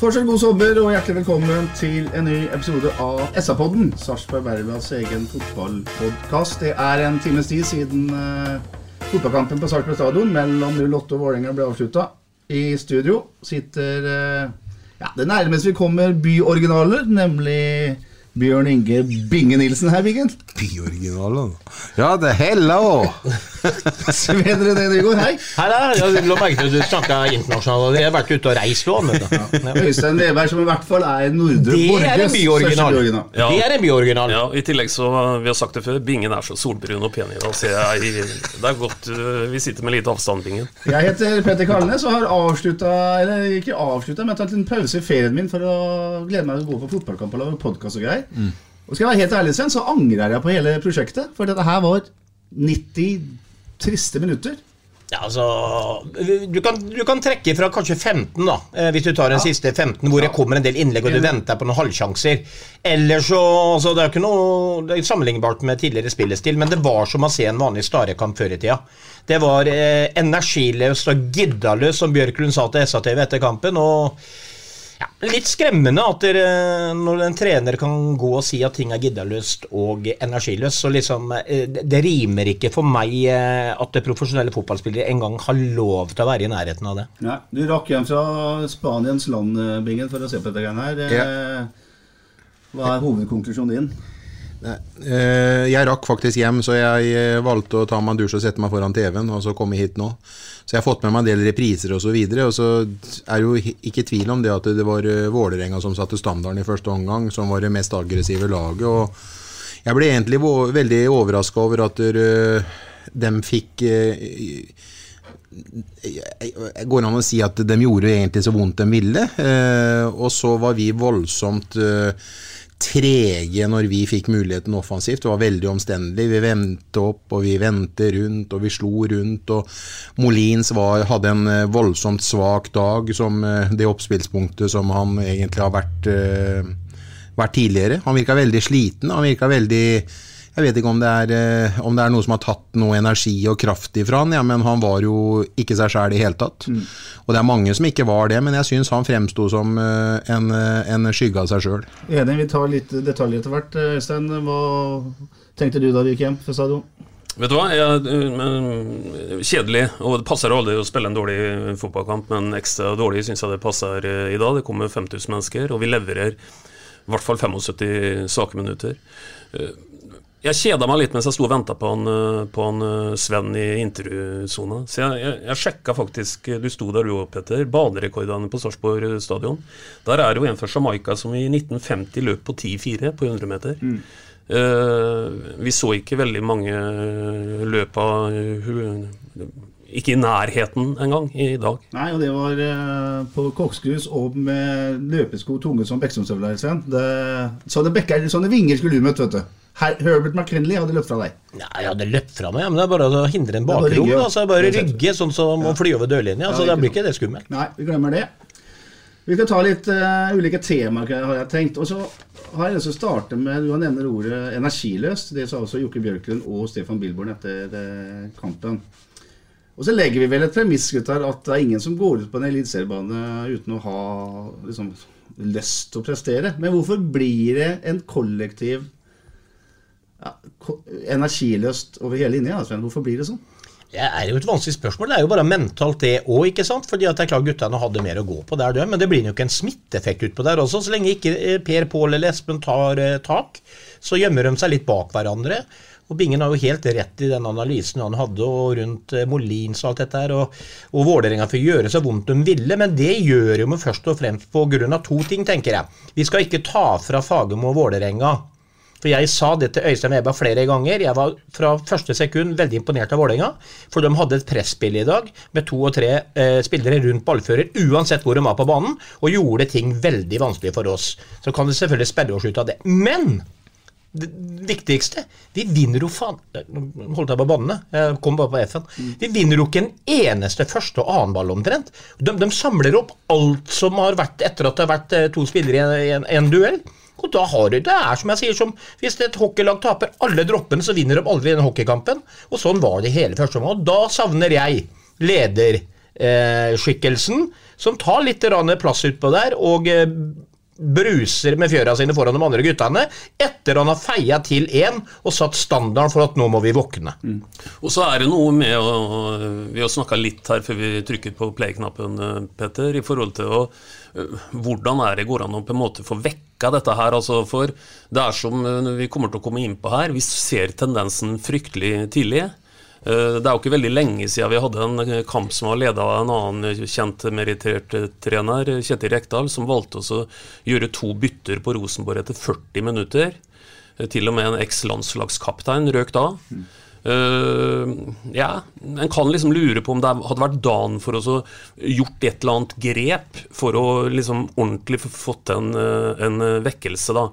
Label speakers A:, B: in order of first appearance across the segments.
A: Fortsatt god sommer og hjertelig velkommen til en ny episode av SA-podden. Sarpsborg Bergblads egen fotballpodkast. Det er en times tid siden uh, fotballkampen på Sarpsborg stadion mellom 08 og Vålerenga ble avslutta. I studio sitter uh, ja, det nærmeste vi kommer byoriginaler, nemlig Bjørn Inge Binge Nilsen her, Bingen.
B: Byoriginaler? Ja, det heller òg.
A: Sven René Nygaard, hei.
C: Hei der, jeg la merke til at du snakka internasjonalt. Jeg har vært ute og reist nå. vet. Ja.
A: Øystein Weberg, som i hvert fall er Nordre Borges største.
D: Ja.
C: Det er en byoriginal.
D: Ja, I tillegg så, vi har sagt det før, Bingen er så solbrun og pen i dag, så jeg, det er godt uh, vi sitter med lite avstand, Bingen.
A: Jeg heter Petter Kalnes og har avslutta, eller ikke avslutta, men tatt en pause i ferien min for å glede meg til å gå på fotballkamp og lage podkast og greier. Og skal jeg være helt ærlig, Sven, så angrer jeg på hele prosjektet. For dette her var 90 triste minutter.
C: Ja, altså, du kan, du kan trekke fra kanskje 15, da, eh, hvis du tar den siste 15, hvor det kommer en del innlegg og du venter på noen halvsjanser. Eller så altså, Det er ikke noe det er sammenlignbart med tidligere spillestil, men det var som å se en vanlig starekamp før i tida. Det var eh, energiløst og giddaløst, som Bjørklund sa til SATV etter kampen. og ja, Litt skremmende at dere, når en trener kan gå og si at ting er giddaløst og energiløst. så liksom, eh, Det det rimer ikke for meg eh, at det profesjonelle fotballspillere engang har lov til å være i nærheten av det.
A: Nei, Du rakk hjem fra Spaniens land, eh, Bingen, for å se på dette greiene her. Ja. Hva er hovedkonklusjonen din?
B: Eh, Jeg rakk faktisk hjem, så jeg eh, valgte å ta meg en dusj og sette meg foran TV-en, og så komme hit nå. Så jeg har fått med meg en del repriser og så og så er det jo ikke tvil om det at det var eh, Vålerenga som satte standarden i første omgang, som var det mest aggressive laget. og Jeg ble egentlig veldig overraska over at de fikk Det Går an å si at de gjorde egentlig så vondt de ville? Og så var vi voldsomt trege når vi fikk muligheten offensivt. Det var veldig omstendelig. Vi vendte opp og vi vendte rundt og vi slo rundt. og Molins var, hadde en eh, voldsomt svak dag som eh, det oppspillspunktet som han egentlig har vært, eh, vært tidligere. Han virka veldig sliten. Han virka veldig jeg vet ikke om det, er, eh, om det er noe som har tatt noe energi og kraft ifra han, ja, men han var jo ikke seg sjæl i hele tatt. Og det er mange som ikke var det, men jeg syns han fremsto som eh, en, eh, en skygge av seg sjøl.
A: Enig, vi tar litt detaljer etter hvert. Øystein, hva tenkte du da du gikk hjem fra stadion?
D: Vet du hva, jeg, men, kjedelig, og det passer aldri å spille en dårlig fotballkamp, men ekstra dårlig syns jeg det passer i dag. Det kommer 5000 mennesker, og vi leverer i hvert fall 75 svake minutter. Eh, Jeg kjeda meg litt mens jeg sto og venta på, han, eh, på han eh, Sven i intervjusona. Så jeg, jeg, jeg sjekka faktisk Du sto der du òg, Petter. Banerekordene på Sarpsborg stadion. Der er det jo en fra Jamaica som i 1950 løp på 10-4 på 100 meter. Eh, vi så ikke veldig mange løp av hu- Ikke i nærheten engang i dag.
A: Nei, og det var uh, på koksgrus og med løpesko tunge som Bekkstrømstøvler. Sven. Det- Sånne, bekker, sånne vinger skulle du møtt, vet du. Her, Herbert McKinley hadde løpt fra deg.
C: Nei, Jeg hadde løpt fra meg, men det er bare å hindre en bakrom. Altså, bare rygge, sånn som å fly over dørlinja.
A: Ja,
C: så
A: det
C: da blir
A: ikke
C: det skummelt.
A: Nei, vi glemmer det. Vi skal ta litt uh, ulike temaer, har jeg tenkt. Og så har jeg lyst til å starte med Du har nevner ordet energiløst. Det sa også Jokke Bjørklund og Stefan Bilborn etter uh, kampen. Og så legger vi vel et premiss gutter, at det er ingen som går ut på en eliteseriebane uten å ha liksom, lyst til å prestere. Men hvorfor blir det en kollektiv energiløst over hele linja? Sven? Hvorfor blir det sånn?
C: Det er jo et vanskelig spørsmål. Det er jo bare mentalt, det òg. Fordi at det er klart guttene hadde mer å gå på der, men det blir jo ikke en smitteeffekt utpå der også. Så lenge ikke eh, Per Pål eller Espen tar eh, tak, så gjemmer de seg litt bak hverandre. Og Bingen har jo helt rett i den analysen han hadde og rundt eh, Molins og alt dette her. Og, og Vålerenga får gjøre så vondt de ville, men det gjør jo først og fremst på grunn av to ting, tenker jeg. Vi skal ikke ta fra Fagermo og Vålerenga for jeg sa det til Øystein Weber flere ganger. Jeg var fra første sekund veldig imponert av Vålerenga. For de hadde et presspill i dag med to og tre eh, spillere rundt ballfører, uansett hvor de var på banen, og gjorde ting veldig vanskelig for oss. Så kan det selvfølgelig sperre oss ut av det. Men det viktigste Vi vinner jo faen holdt jeg på å banne. Jeg kom bare på F-en. Vi vinner jo ikke en eneste første- og annenball omtrent. De, de, samler opp alt som har vært etter at det har vært eh, to spillere i en, en duell. Og da har du, Det er som jeg sier, som hvis et hockeylag taper alle droppene, så vinner de aldri den hockeykampen. Og sånn var det hele første omgang. Og da savner jeg lederskikkelsen, eh, som tar litt plass utpå der, og eh, bruser med fjøra sine foran de andre guttene etter han har feia til én og satt standarden for at nå må vi våkne. Mm.
D: Og så er det noe med å Vi har snakka litt her før vi trykket på play-knappen, eh, Petter, i forhold til å hvordan er det går an å på en måte få vekka dette her? Altså for det er som vi kommer til å komme inn på her, vi ser tendensen fryktelig tidlig. Det er jo ikke veldig lenge siden vi hadde en kamp som var leda av en annen kjent merittert trener, Kjetil Rekdal, som valgte å gjøre to bytter på Rosenborg etter 40 minutter. Til og med en eks-landslagskaptein røk da. Uh, ja, En kan liksom lure på om det hadde vært dagen for å gjort et eller annet grep for å liksom ordentlig få fått en, eh, en vekkelse. da.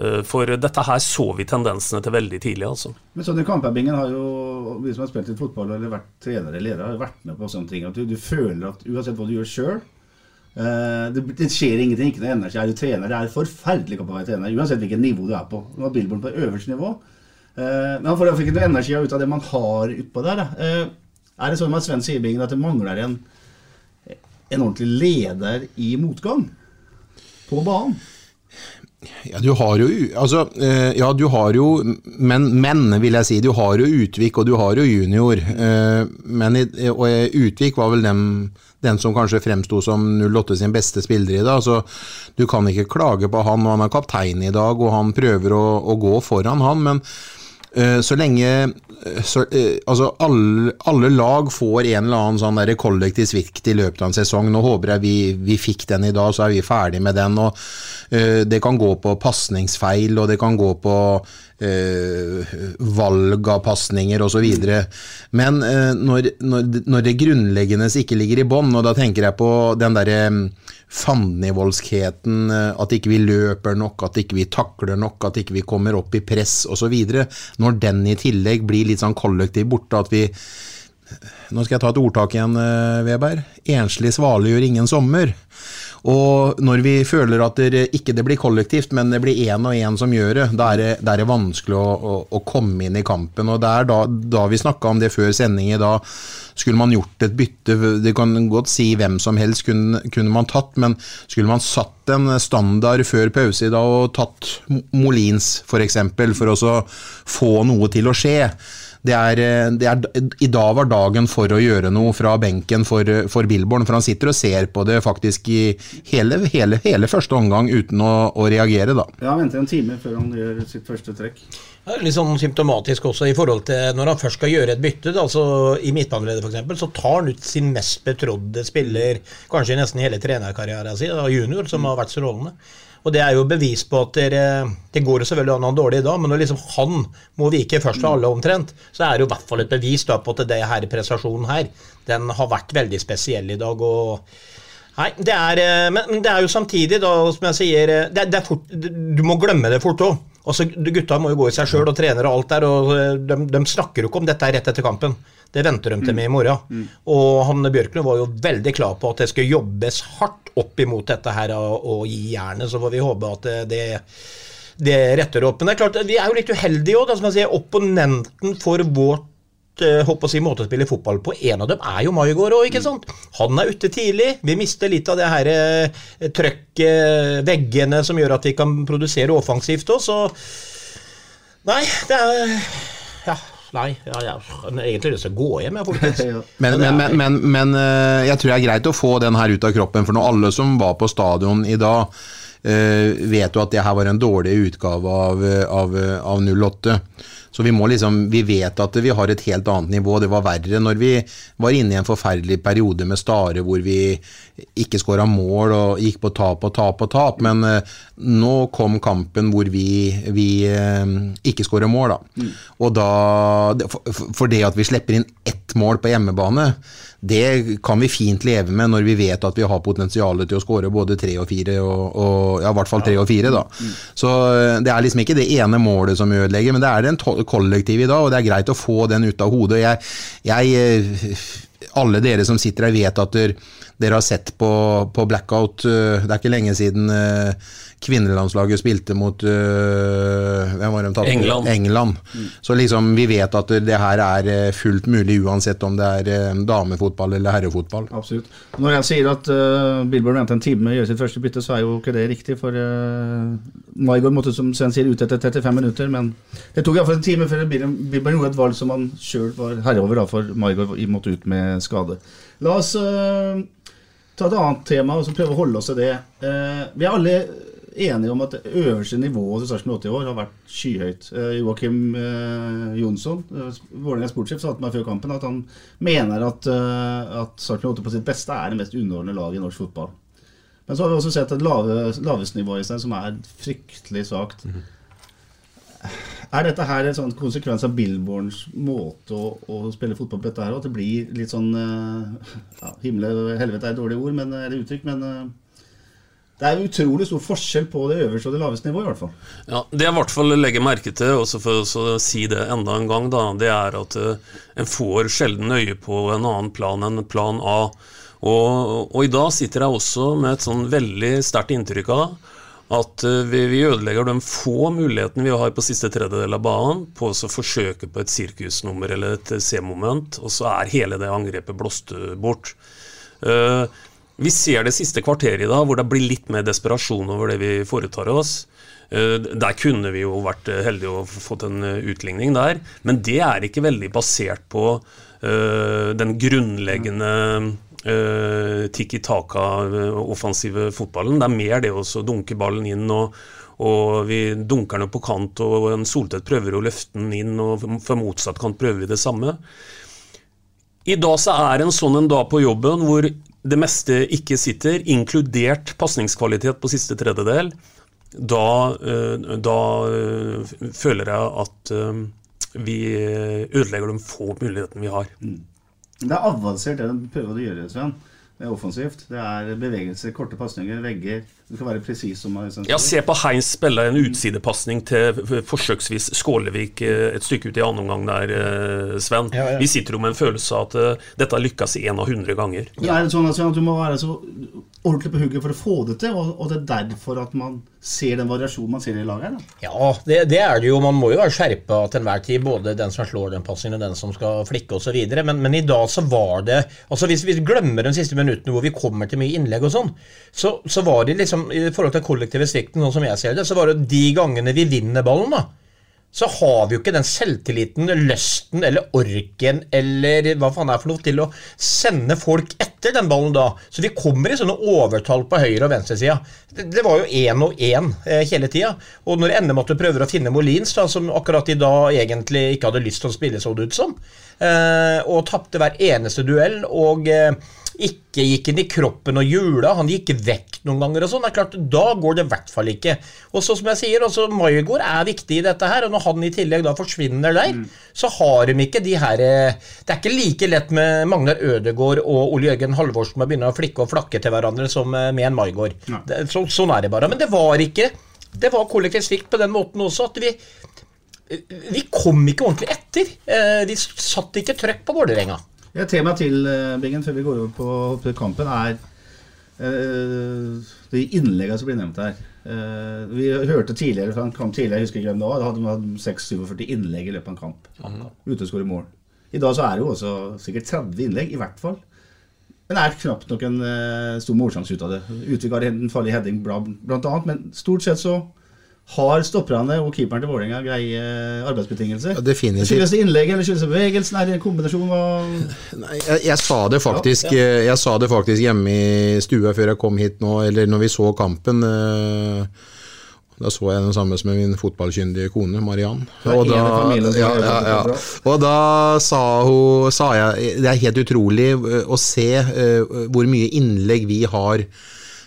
D: Uh, for dette her så vi tendensene til veldig tidlig. altså.
A: Men sånn i Kamphebbingen har jo vi som har spilt litt fotball eller vært trenere eller ledere, har vært med på sånne ting. At du, du føler at uansett hva du gjør sjøl uh, det, det, skjer ingenting. Ikke noe energi. Er du trener, det er forferdelig å være trener. Uansett hvilket nivå du er på. Nå er Billborn på øverste nivå. Eh, men han får ikke noe energi ut av det man har utpå der. Eh, er det sånn med Sven Sibingen at det mangler en, en ordentlig leder i motgang på banen?
B: Ja, du har jo Altså, eh, ja, du har jo men, men, vil jeg si. Du har jo Utvik, og du har jo junior. Men, og Utvik var vel dem, den som kanskje fremsto som 08 sin beste spiller i dag. Så du kan ikke klage på han, og han er kaptein i dag, og han prøver å, å gå foran han. men Eh, så lenge eh, så, eh, altså alle, alle, lag får en eller annen sånn kollektiv svikt i løpet av en sesong. Nå håper jeg vi, vi fikk den i dag, så er vi ferdig med den. og uh, Det kan gå på pasningsfeil, og det kan gå på uh, valg av pasninger osv. Men uh, når, når, når, det grunnleggende ikke ligger i bånn, og da tenker jeg på den derre um, fandenivoldskheten, eh, at ikke vi løper nok, at ikke vi takler nok, at ikke vi kommer opp i press osv. Når den i tillegg blir litt sånn kollektiv borte, at vi Nå skal jeg ta et ordtak igjen, eh, Enslig svale gjør ingen sommer. Og når vi føler at det ikke det blir kollektivt, men det blir én og én som gjør det, da er det, da er det vanskelig å, å, å, komme inn i kampen. Og det er da, da vi snakka om det før sending i dag, skulle man gjort et bytte Det kan godt si hvem som helst kunne, kunne man tatt, men skulle man satt en standard før pause i dag og tatt Molins f.eks. For, eksempel, for å få noe til å skje, det er, eh, det er, I dag var dagen for å gjøre noe fra benken for, for Billborn, for han sitter og ser på det faktisk i hele, hele, hele første omgang uten å, å, reagere, da.
A: Ja, han venter en time før han gjør sitt første trekk.
C: Det er litt sånn symptomatisk også i forhold til når han først skal gjøre et bytte, da, altså i midtbaneleddet f.eks., så tar han ut sin mest betrodde spiller, kanskje nesten hele trenerkarrieren sin, junior, som har vært strålende. Og det er jo bevis på at det, det går jo selvfølgelig an å ha dårlig i dag, men når liksom han må vike først av alle omtrent, så er det jo i hvert fall et bevis da på at det her prestasjonen her, den har vært veldig spesiell i dag. og Nei, det er, men, det er jo samtidig, da, som jeg sier det, det fort, Du må glemme det fort òg. Altså, Gutta må jo gå i seg sjøl og trener og alt der, og eh, de, de snakker jo ikke om dette rett etter kampen. Det venter de til med i morgen. Og Hanne Bjørklund var jo veldig klar på at det skal jobbes hardt opp imot dette her og, og gi jernet. Så får vi håpe at det, det, det retter opp. Men det er klart, vi er jo litt uheldige òg. Opponenten for vårt eh, håper å si måte å spille fotball på. En av dem er jo Maigård òg, ikke sant? Han er ute tidlig. Vi mister litt av det her eh, trøkket, veggene, som gjør at vi kan produsere offensivt òg, så Nei, det er Ja. Nei, ja, ja. Jeg har egentlig lyst til å gå hjem, jeg, folkens.
B: Men, men, men, men, men eh, jeg tror det er greit å få den her ut av kroppen, for når alle som var på stadion i dag, eh, vet jo at det her var en dårlig utgave av, eh, av, av 08. Så vi må liksom, vi vet at vi har et helt annet nivå. Det var verre når vi var inne i en forferdelig periode med Stare hvor vi ikke skåra mål og gikk på tap og tap og tap. Men eh, nå kom kampen hvor vi, vi eh, ikke skårer mål. Da. Og da, for det at vi slipper inn ett mål på hjemmebane, det kan vi fint leve med når vi vet at vi har potensial til å skåre både tre og fire, og, og ja, i hvert fall tre og fire. da. Så eh, det er liksom ikke det ene målet som ødelegger, men det er den kollektive i dag, og det er greit å få den ut av hodet. Jeg, jeg eh, alle dere som sitter her vet at dere, dere har sett på, på blackout. eh, Det er ikke lenge siden kvinnelandslaget spilte mot uh, Hvem var det de tatt?
D: England.
B: England. Så liksom vi vet at det her er eh, fullt mulig uansett om det er eh, damefotball eller herrefotball.
A: Absolutt. Når jeg sier at uh, Billboard venter en time å gjøre sitt første bytte, så er jo ikke det riktig. For uh, Maigård måtte som Sven sier ut etter 35 minutter, men det tok iallfall en time før Billboard gjorde et valg som han sjøl var herre over, for Maigård måtte ut med skade. La oss uh, ta et annet tema og så prøve å holde oss til det. Uh, vi er alle enige om at det øverste nivået til Sarpsborg 80 år har vært skyhøyt. Uh, Joakim uh, Jonsson, uh, Vålerenga sportssjef, sa til meg før kampen at han mener at, at Sarpsborg 80 på sitt beste er det mest underordnede laget i norsk fotball. Men så har vi også sett et lave, laveste nivå i seg som er fryktelig svakt. Er dette her en sånn konsekvens av Billborns måte å, å spille fotball på dette her, og at det blir litt sånn eh, ja, Himmel og helvete er et dårlig ord, men, eller uttrykk, men eh, det er utrolig stor forskjell på det øverste og det laveste nivået, i hvert fall.
D: Ja, Det jeg i hvert fall legger merke til, også for å si det enda en gang, da, det er at eh, en får sjelden øye på en annen plan enn plan A. Og, og i dag sitter jeg også med et sånn veldig sterkt inntrykk av at eh, vi, vi ødelegger de få mulighetene vi har på siste tredjedel av banen på å forsøke på et sirkusnummer eller et C-moment, og så er hele det angrepet blåst bort. Eh, vi ser det siste kvarteret i dag, hvor det blir litt mer desperasjon over det vi foretar oss. Eh, Der kunne vi jo vært heldige og fått en eh, utligning der, men det er ikke veldig basert på eh, den grunnleggende tikki taka-offensive fotballen. Det er mer det å dunke ballen inn, og, og vi dunker den på kant, og en Soltvedt prøver å løfte den inn, og for motsatt kant prøver vi det samme. I dag så er en sånn en dag på jobben hvor det meste ikke sitter, inkludert pasningskvalitet på siste tredjedel. Da, eh, da eh, føler jeg at eh, vi ødelegger de få mulighetene vi har.
A: Det er avansert det de prøver å gjøre, Sven. Det er offensivt. Det er bevegelser, korte pasninger, vegger. Du skal være presis. som Øystein
D: Ja. Se på Heinz spille en utsidepasning til forsøksvis Skålevik eh, et stykke ut i annen omgang der, eh, Sven.
A: Ja, ja.
D: Vi sitter jo med en følelse av at eh, dette lykkes én av hundre ganger.
A: Det er det sånn at Sven, at du må være så ordentlig på hugget for å få det til, og, og det er derfor at man ser den variasjonen man ser i laget da?
C: Ja, det, det er det jo. Man må jo være skjerpa til enhver tid, både den som slår den pasningen og den som skal flikke osv. Men, men i dag så var det altså Hvis vi glemmer de siste minuttene hvor vi kommer til mye innlegg og sånn, så, så var det liksom i forhold til kollektive svikten, sånn som jeg ser det, så var det de gangene vi vinner ballen, da. Så har vi jo ikke den selvtilliten, lysten eller orken eller hva faen det er for noe til å sende folk etter den ballen da. Så vi kommer i sånne overtall på høyre- og venstresida. Det, det var jo én og én eh, hele tida. Og når Endemåtte prøver å finne Molins, da, som akkurat i dag egentlig ikke hadde lyst til å spille så det ut som, eh, og tapte hver eneste duell og eh, ikke gikk inn i kroppen og hjula, han gikk vekk noen ganger og sånn, det er klart, da går det i hvert fall ikke. Og så som jeg sier, altså Maigård er viktig i dette her, og når han i tillegg da forsvinner der, så har de ikke de her eh, Det er ikke like lett med Magnar Ødegaard og Ole Jørgen Halvorsen med å begynne å flikke og flakke til hverandre som eh, med en Maigård. Det- Så, sånn er det bare. Men det var ikke det var kollektiv svikt på den måten også at vi vi kom ikke ordentlig etter. De Vi satte ikke trøkk på Vålerenga.
A: Ja, tema til eh, Bingen før vi går over på, kampen, er uh, de innleggene som blir nevnt her. Uh, vi hørte tidligere fra en kamp tidligere, jeg husker ikke hvem det var, da hadde man 6-47 innlegg i løpet av en kamp. Ute i mål. I dag så er det jo også sikkert 30 innlegg, i hvert fall. Men det er knapt nok en uh, stor målsjanse ut av det. Utvik har en farlig heading bla- blant annet, men stort sett så har stopperne og keeperen til Vålerenga greie eh, arbeidsbetingelser.
B: Ja, definitivt.
A: Skyldes det innlegget eller skyldes det bevegelsen? Er det en kombinasjon? Hva
B: Jeg, jeg, sa det faktisk,
A: Ja,
B: ja. jeg sa det faktisk hjemme i stua før jeg kom hit nå, eller når vi så kampen. eh, Da så jeg den samme som min fotballkyndige kone, Mariann.
A: Og, som
B: ja, ja, ja. Og da sa, hun, sa jeg Det er helt utrolig eh, å se eh, hvor mye innlegg vi har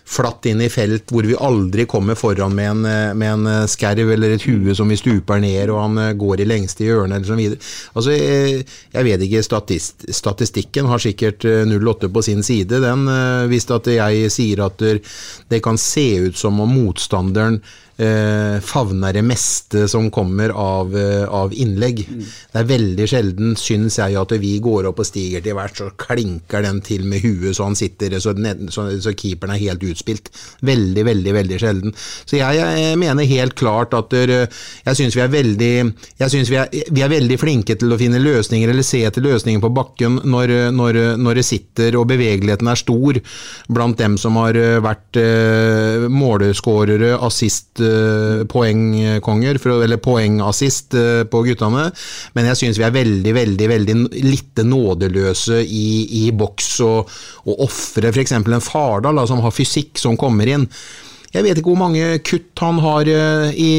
B: flatt inn i felt hvor vi aldri kommer foran med en, eh, med en eh, skerv eller et hue som vi stuper ned, og han eh, går i lengste hjørne eller så videre. Altså, jeg, jeg vet ikke, statist, statistikken har sikkert eh, 08 på sin side, den, hvis at jeg sier at det kan se ut som om motstanderen eh, favner det meste som kommer av, eh, av innlegg. Det er veldig sjelden, syns jeg, at vi går opp og stiger til hvert, så klinker den til med huet så han sitter, så, den, så, så keeperen er helt utspilt. Veldig, veldig, veldig sjelden. Så jeg, jeg mener helt klart at der, jeg syns vi synes vi, er, vi er veldig flinke til å finne løsninger, eller se etter løsninger på bakken når, når, når det sitter og bevegeligheten er stor blant dem som har eh, vært eh, måleskårere, assist, eh, poengkonger, eller poengassist eh, på guttene. Men jeg syns vi er veldig, veldig veldig lite nådeløse i, i boks og, og ofre f.eks. en Fardal da, som har fysikk, som kommer inn. Jeg vet ikke hvor mange kutt han har eh, i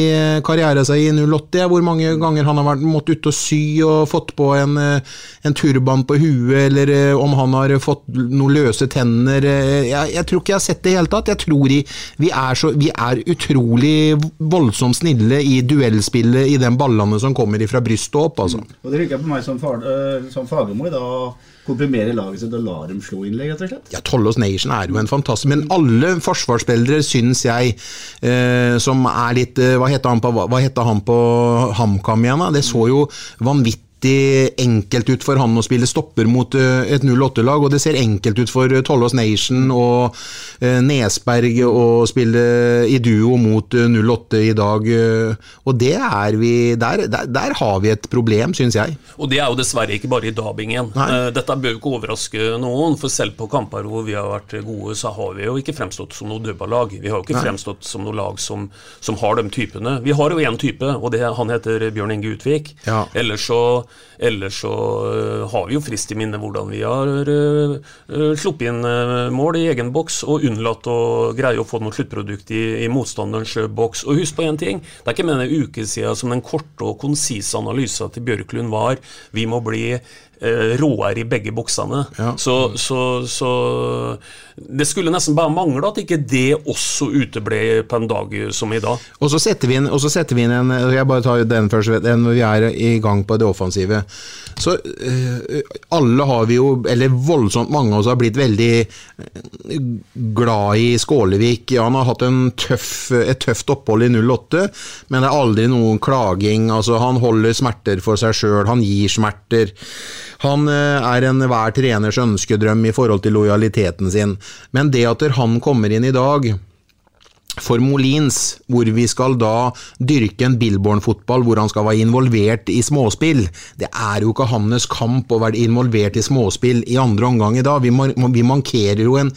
B: karrieren sin i 08, hvor mange ganger han har vært, måttet ut og sy og fått på en, eh, en turban på huet, eller eh, om han har fått noen løse tenner. Jeg, jeg tror ikke jeg har sett det i det hele tatt. Jeg tror vi, er så, vi er utrolig voldsomt snille i duellspillet i den ballene som kommer fra brystet opp, altså.
A: Og det virker på meg som, far, øh, som Fagermo i dag komprimerer laget sitt og la dem slå innlegg, rett og slett.
B: Ja, Tollås Nation er jo en fantastisk Men alle forsvarsspillere, syns jeg, eh, som er litt eh, Hva heter han på, hva heter han på HamKam igjen? da? Det så jo vanvittig enkelt ut for han å spille stopper mot eh, et 08-lag, og det ser enkelt ut for eh, Tollås Nation og eh, Nesberg å spille i duo mot eh, 08 i dag. Og det er vi Der, der, der har vi et problem, syns jeg.
D: Og det er jo dessverre ikke bare i Dabingen. Nei. Dette bør jo ikke overraske noen, for selv på kamper hvor vi har vært gode, så har vi jo ikke fremstått som noe dødballag. Vi har jo ikke
B: Nei.
D: fremstått som noe lag som, som har de typene. Vi har jo én type, og det, han heter Bjørn Inge Utvik.
B: Ja.
D: Ellers så, ellers så øh, har vi jo frist i minne hvordan vi har øh, øh, sluppet inn mål i egen boks og unnlatt å greie å få noe sluttprodukt i, i motstanderens boks. Og husk på én ting, det er ikke mer enn en uke siden som den korte og konsise analysen til Bjørklund var vi må bli eh, råere i begge boksene. Så, så, så det skulle nesten bare mangle at ikke det også uteble på en dag som i dag.
B: Og så setter vi inn, setter vi inn en Jeg bare tar den først, når vi er i gang på det offensive. Så eh, alle har vi jo, eller voldsomt mange av oss har blitt veldig eh, glad i Skålevik. Han har hatt en tøff, et tøft opphold i 08, men det er aldri noen klaging. Altså, han holder smerter for seg sjøl, han gir smerter. Han eh, er enhver treners ønskedrøm i forhold til lojaliteten sin. Men det at han kommer inn i dag for Molins, hvor vi skal da dyrke en Billborn-fotball hvor han skal være involvert i småspill. Det er jo ikke hans kamp å være involvert i småspill i andre omgang i dag. Vi, vi mankerer jo en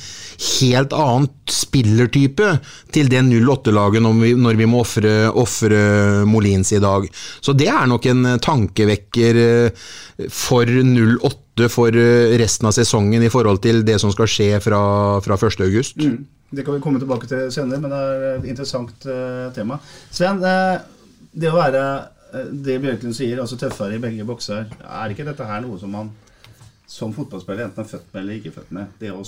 B: helt annen spillertype til det 08-laget når, når vi må ofre- Molins i dag. Så det er nok en tankevekker eh, for 08 for eh, resten av sesongen i forhold til det som skal skje fra, fra 1. august.
A: Mm. Det kan vi komme tilbake til senere, men det er et interessant uh, tema. Sven, uh, det å være uh, det Bjørklund sier, altså tøffere i begge bokser, er ikke dette her noe som man som fotballspiller enten er født med eller ikke født med? Det å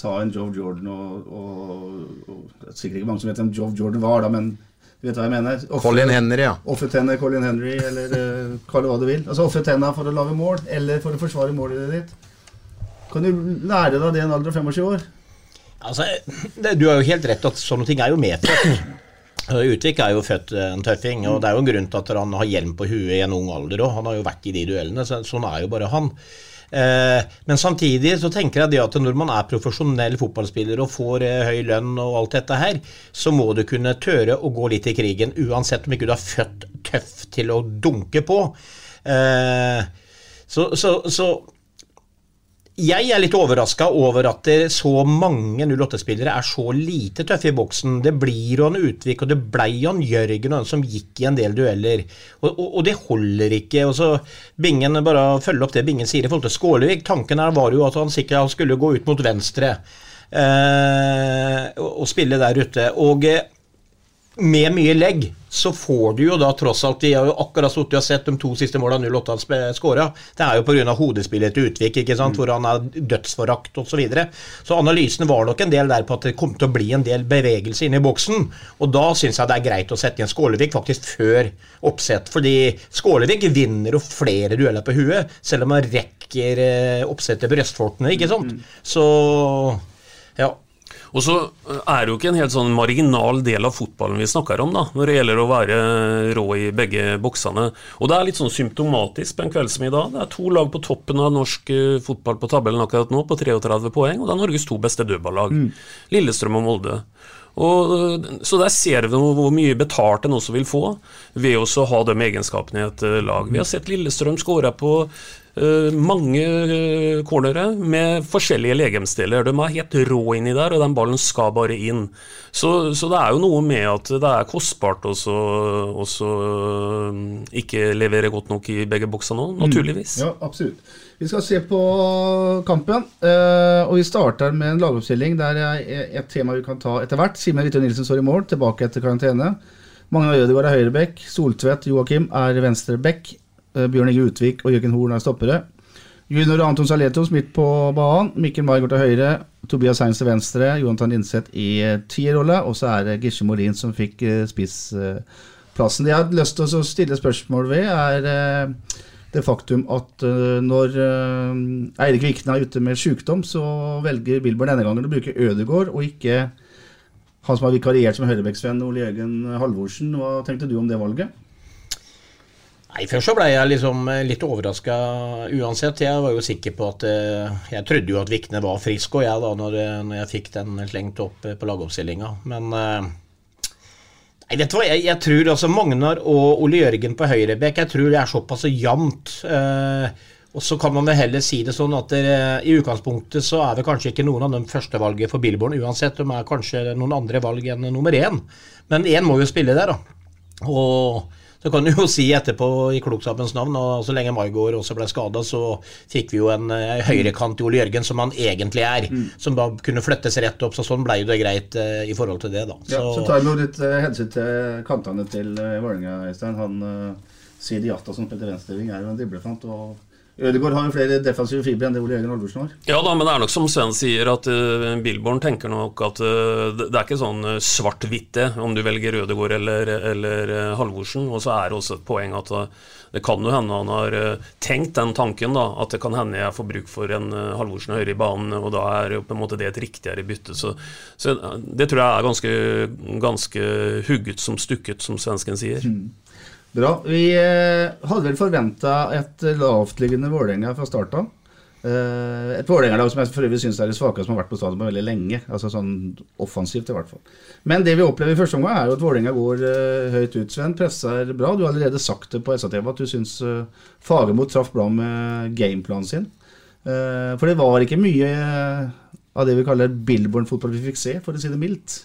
A: ta en Jove Jordan og, og, og er sikkert ikke mange som vet hvem Jove Jordan var, da, men du vet hva jeg mener? Offer,
B: Colin Henry, ja.
A: Tenner Colin Henry, eller uh, kall det hva du vil. Altså Ofre tenna for å lage mål, eller for å forsvare målet ditt. Kan du lære deg det i en alder av 25 år?
C: Altså, det, du har jo helt rett at sånne ting er jo medfødt. Utvik er jo født eh, en tøffing, og det er jo en grunn til at han har hjelm på huet i en ung alder òg. Han har jo vært i de duellene, så sånn er jo bare han. Eh, men samtidig så tenker jeg det at når man er profesjonell fotballspiller og får eh, høy lønn og alt dette her, så må du kunne tøre å gå litt i krigen, uansett om ikke du er født tøff til å dunke på. Eh, så, så, så jeg er litt overraska over at så mange 08-spillere er så lite tøffe i boksen. Det blir jo han Utvik, og det ble han Jørgen og en som gikk i en del dueller. Og, og, og det holder ikke. og så Bingen, bare følge opp det Bingen sier i forhold til Skålevik. Tanken her var jo at han sikkert skulle gå ut mot venstre eh, og, og spille der ute. Og eh, med mye legg så får du jo da tross alt Vi har jo akkurat sittet og sett de to siste målene 08 har skåra. Det er jo pga. hodespillet til Utvik, ikke sant? Mm. hvor han er dødsforakt osv. Så, videre. så analysen var nok en del der på at det kom til å bli en del bevegelse inne i boksen. Og da syns jeg det er greit å sette igjen Skålevik faktisk før oppsett. Fordi Skålevik vinner jo flere dueller på huet, selv om han rekker oppsettet oppsettet brystfortene, ikke sant. Mm. Så ja.
D: Og så eh, er det jo ikke en helt sånn marginal del av fotballen vi snakker om, da, når det gjelder å være rå i begge boksene. Og det er litt sånn symptomatisk på en kveld som i dag. Det er to lag på toppen av norsk eh, fotball på tabellen akkurat nå, på 33 poeng, og det er Norges to beste dødballag. Mm. Lillestrøm og Molde. Og, eh, så der ser vi hvor mye betalt en også vil få ved å ha de egenskapene i et lag. Vi har sett Lillestrøm skåre på mange eh, cornere med forskjellige legemsdeler. De er helt rå inni der, og den ballen skal bare inn. Så, så det er jo noe med at det er kostbart å eh, ikke levere godt nok i begge boksene nå, naturligvis.
A: Mm. Ja, absolutt. Vi skal se på kampen, og vi starter med en lagoppstilling der er et tema vi kan ta etter hvert. Simen Witte Nilsen står i mål, tilbake etter karantene. Magna Ødegaard er høyrebekk. Soltvedt Joakim er venstrebekk. Eh, Bjørn Inge Utvik og Jørgen Horn er stoppere. Junior Anton Saletos midt på banen. Mikkel Margaard til høyre. Tobias Heinz til venstre. Jonathan Linseth i eh, tierrolle. Og så er det Gisje Molin som fikk eh, spissplassen. Det jeg har lyst til å stille spørsmål ved, er det faktum at når Eirik Vikne er ute med sykdom, så velger Billborn denne gangen å bruke Ødegård og ikke han som har vikariert som høyrebeksvenn, Ole Jørgen Halvorsen. Hva tenkte du om det valget?
C: Nei, Først så ble jeg liksom eh, litt overraska uansett. Jeg var jo sikker på at eh, Jeg trodde jo at Vikne var frisk, og jeg da, når, eh, når jeg fikk den slengt opp på lagoppstillinga. Men Nei, vet du hva, jeg, jeg tror altså Magnar og Ole Jørgen på høyrebekk Jeg tror det er såpass jevnt. Og så kan man vel heller si det sånn at det, i utgangspunktet så er det kanskje ikke noen av dem førstevalget for Billborn uansett. De er kanskje noen andre valg enn nummer én. Men én må jo spille der, da. Og så kan du jo si etterpå i klokskapens navn, og så lenge Maigård også ble skada, så fikk vi jo en eh, høyrekant i Ole Jørgen, som han egentlig er. Mm. Som da kunne flyttes rett opp, så sånn ble jo det greit eh, i forhold til det, da.
A: Så, ja, så tar vi litt eh, hensyn til kantene til eh, Vålerenga, Øystein. Han sier Sidi Jatta som spilte venstreving, er jo en driblefant. og Ødegaard har jo flere defensive fibre enn det Ole Jørgen Halvorsen har.
D: Ja da, men det er nok som Sven sier, at uh, Billborn tenker nok at uh, det er ikke sånn uh, svart-hvitt det, om du velger Ødegaard eller, eller uh, Halvorsen. Og så er det også et poeng at det kan jo hende han har tenkt den tanken, da, at det kan hende jeg får bruk for en Halvorsen høyere i banen, og da er jo på en måte det et riktigere bytte. Så, så det tror jeg er ganske, ganske hugget som stukket, som svensken sier. Mm.
A: Bra. Vi eh, hadde vel forventa et lavtliggende Vålerenga fra start av. Eh, et Vålerenga-lag som jeg for øvrig syns er det svakeste som har vært på stadion på veldig lenge. Altså sånn offensivt, i hvert fall. Men det vi opplever i første omgang, er jo at Vålerenga går uh, høyt ut. Sven presser bra. Du har allerede sagt det på SA-TV at du syns Fagermo traff bra med gameplanen sin. For det var ikke mye av det vi kaller Billborn-fotball vi fikk se, for å si det mildt.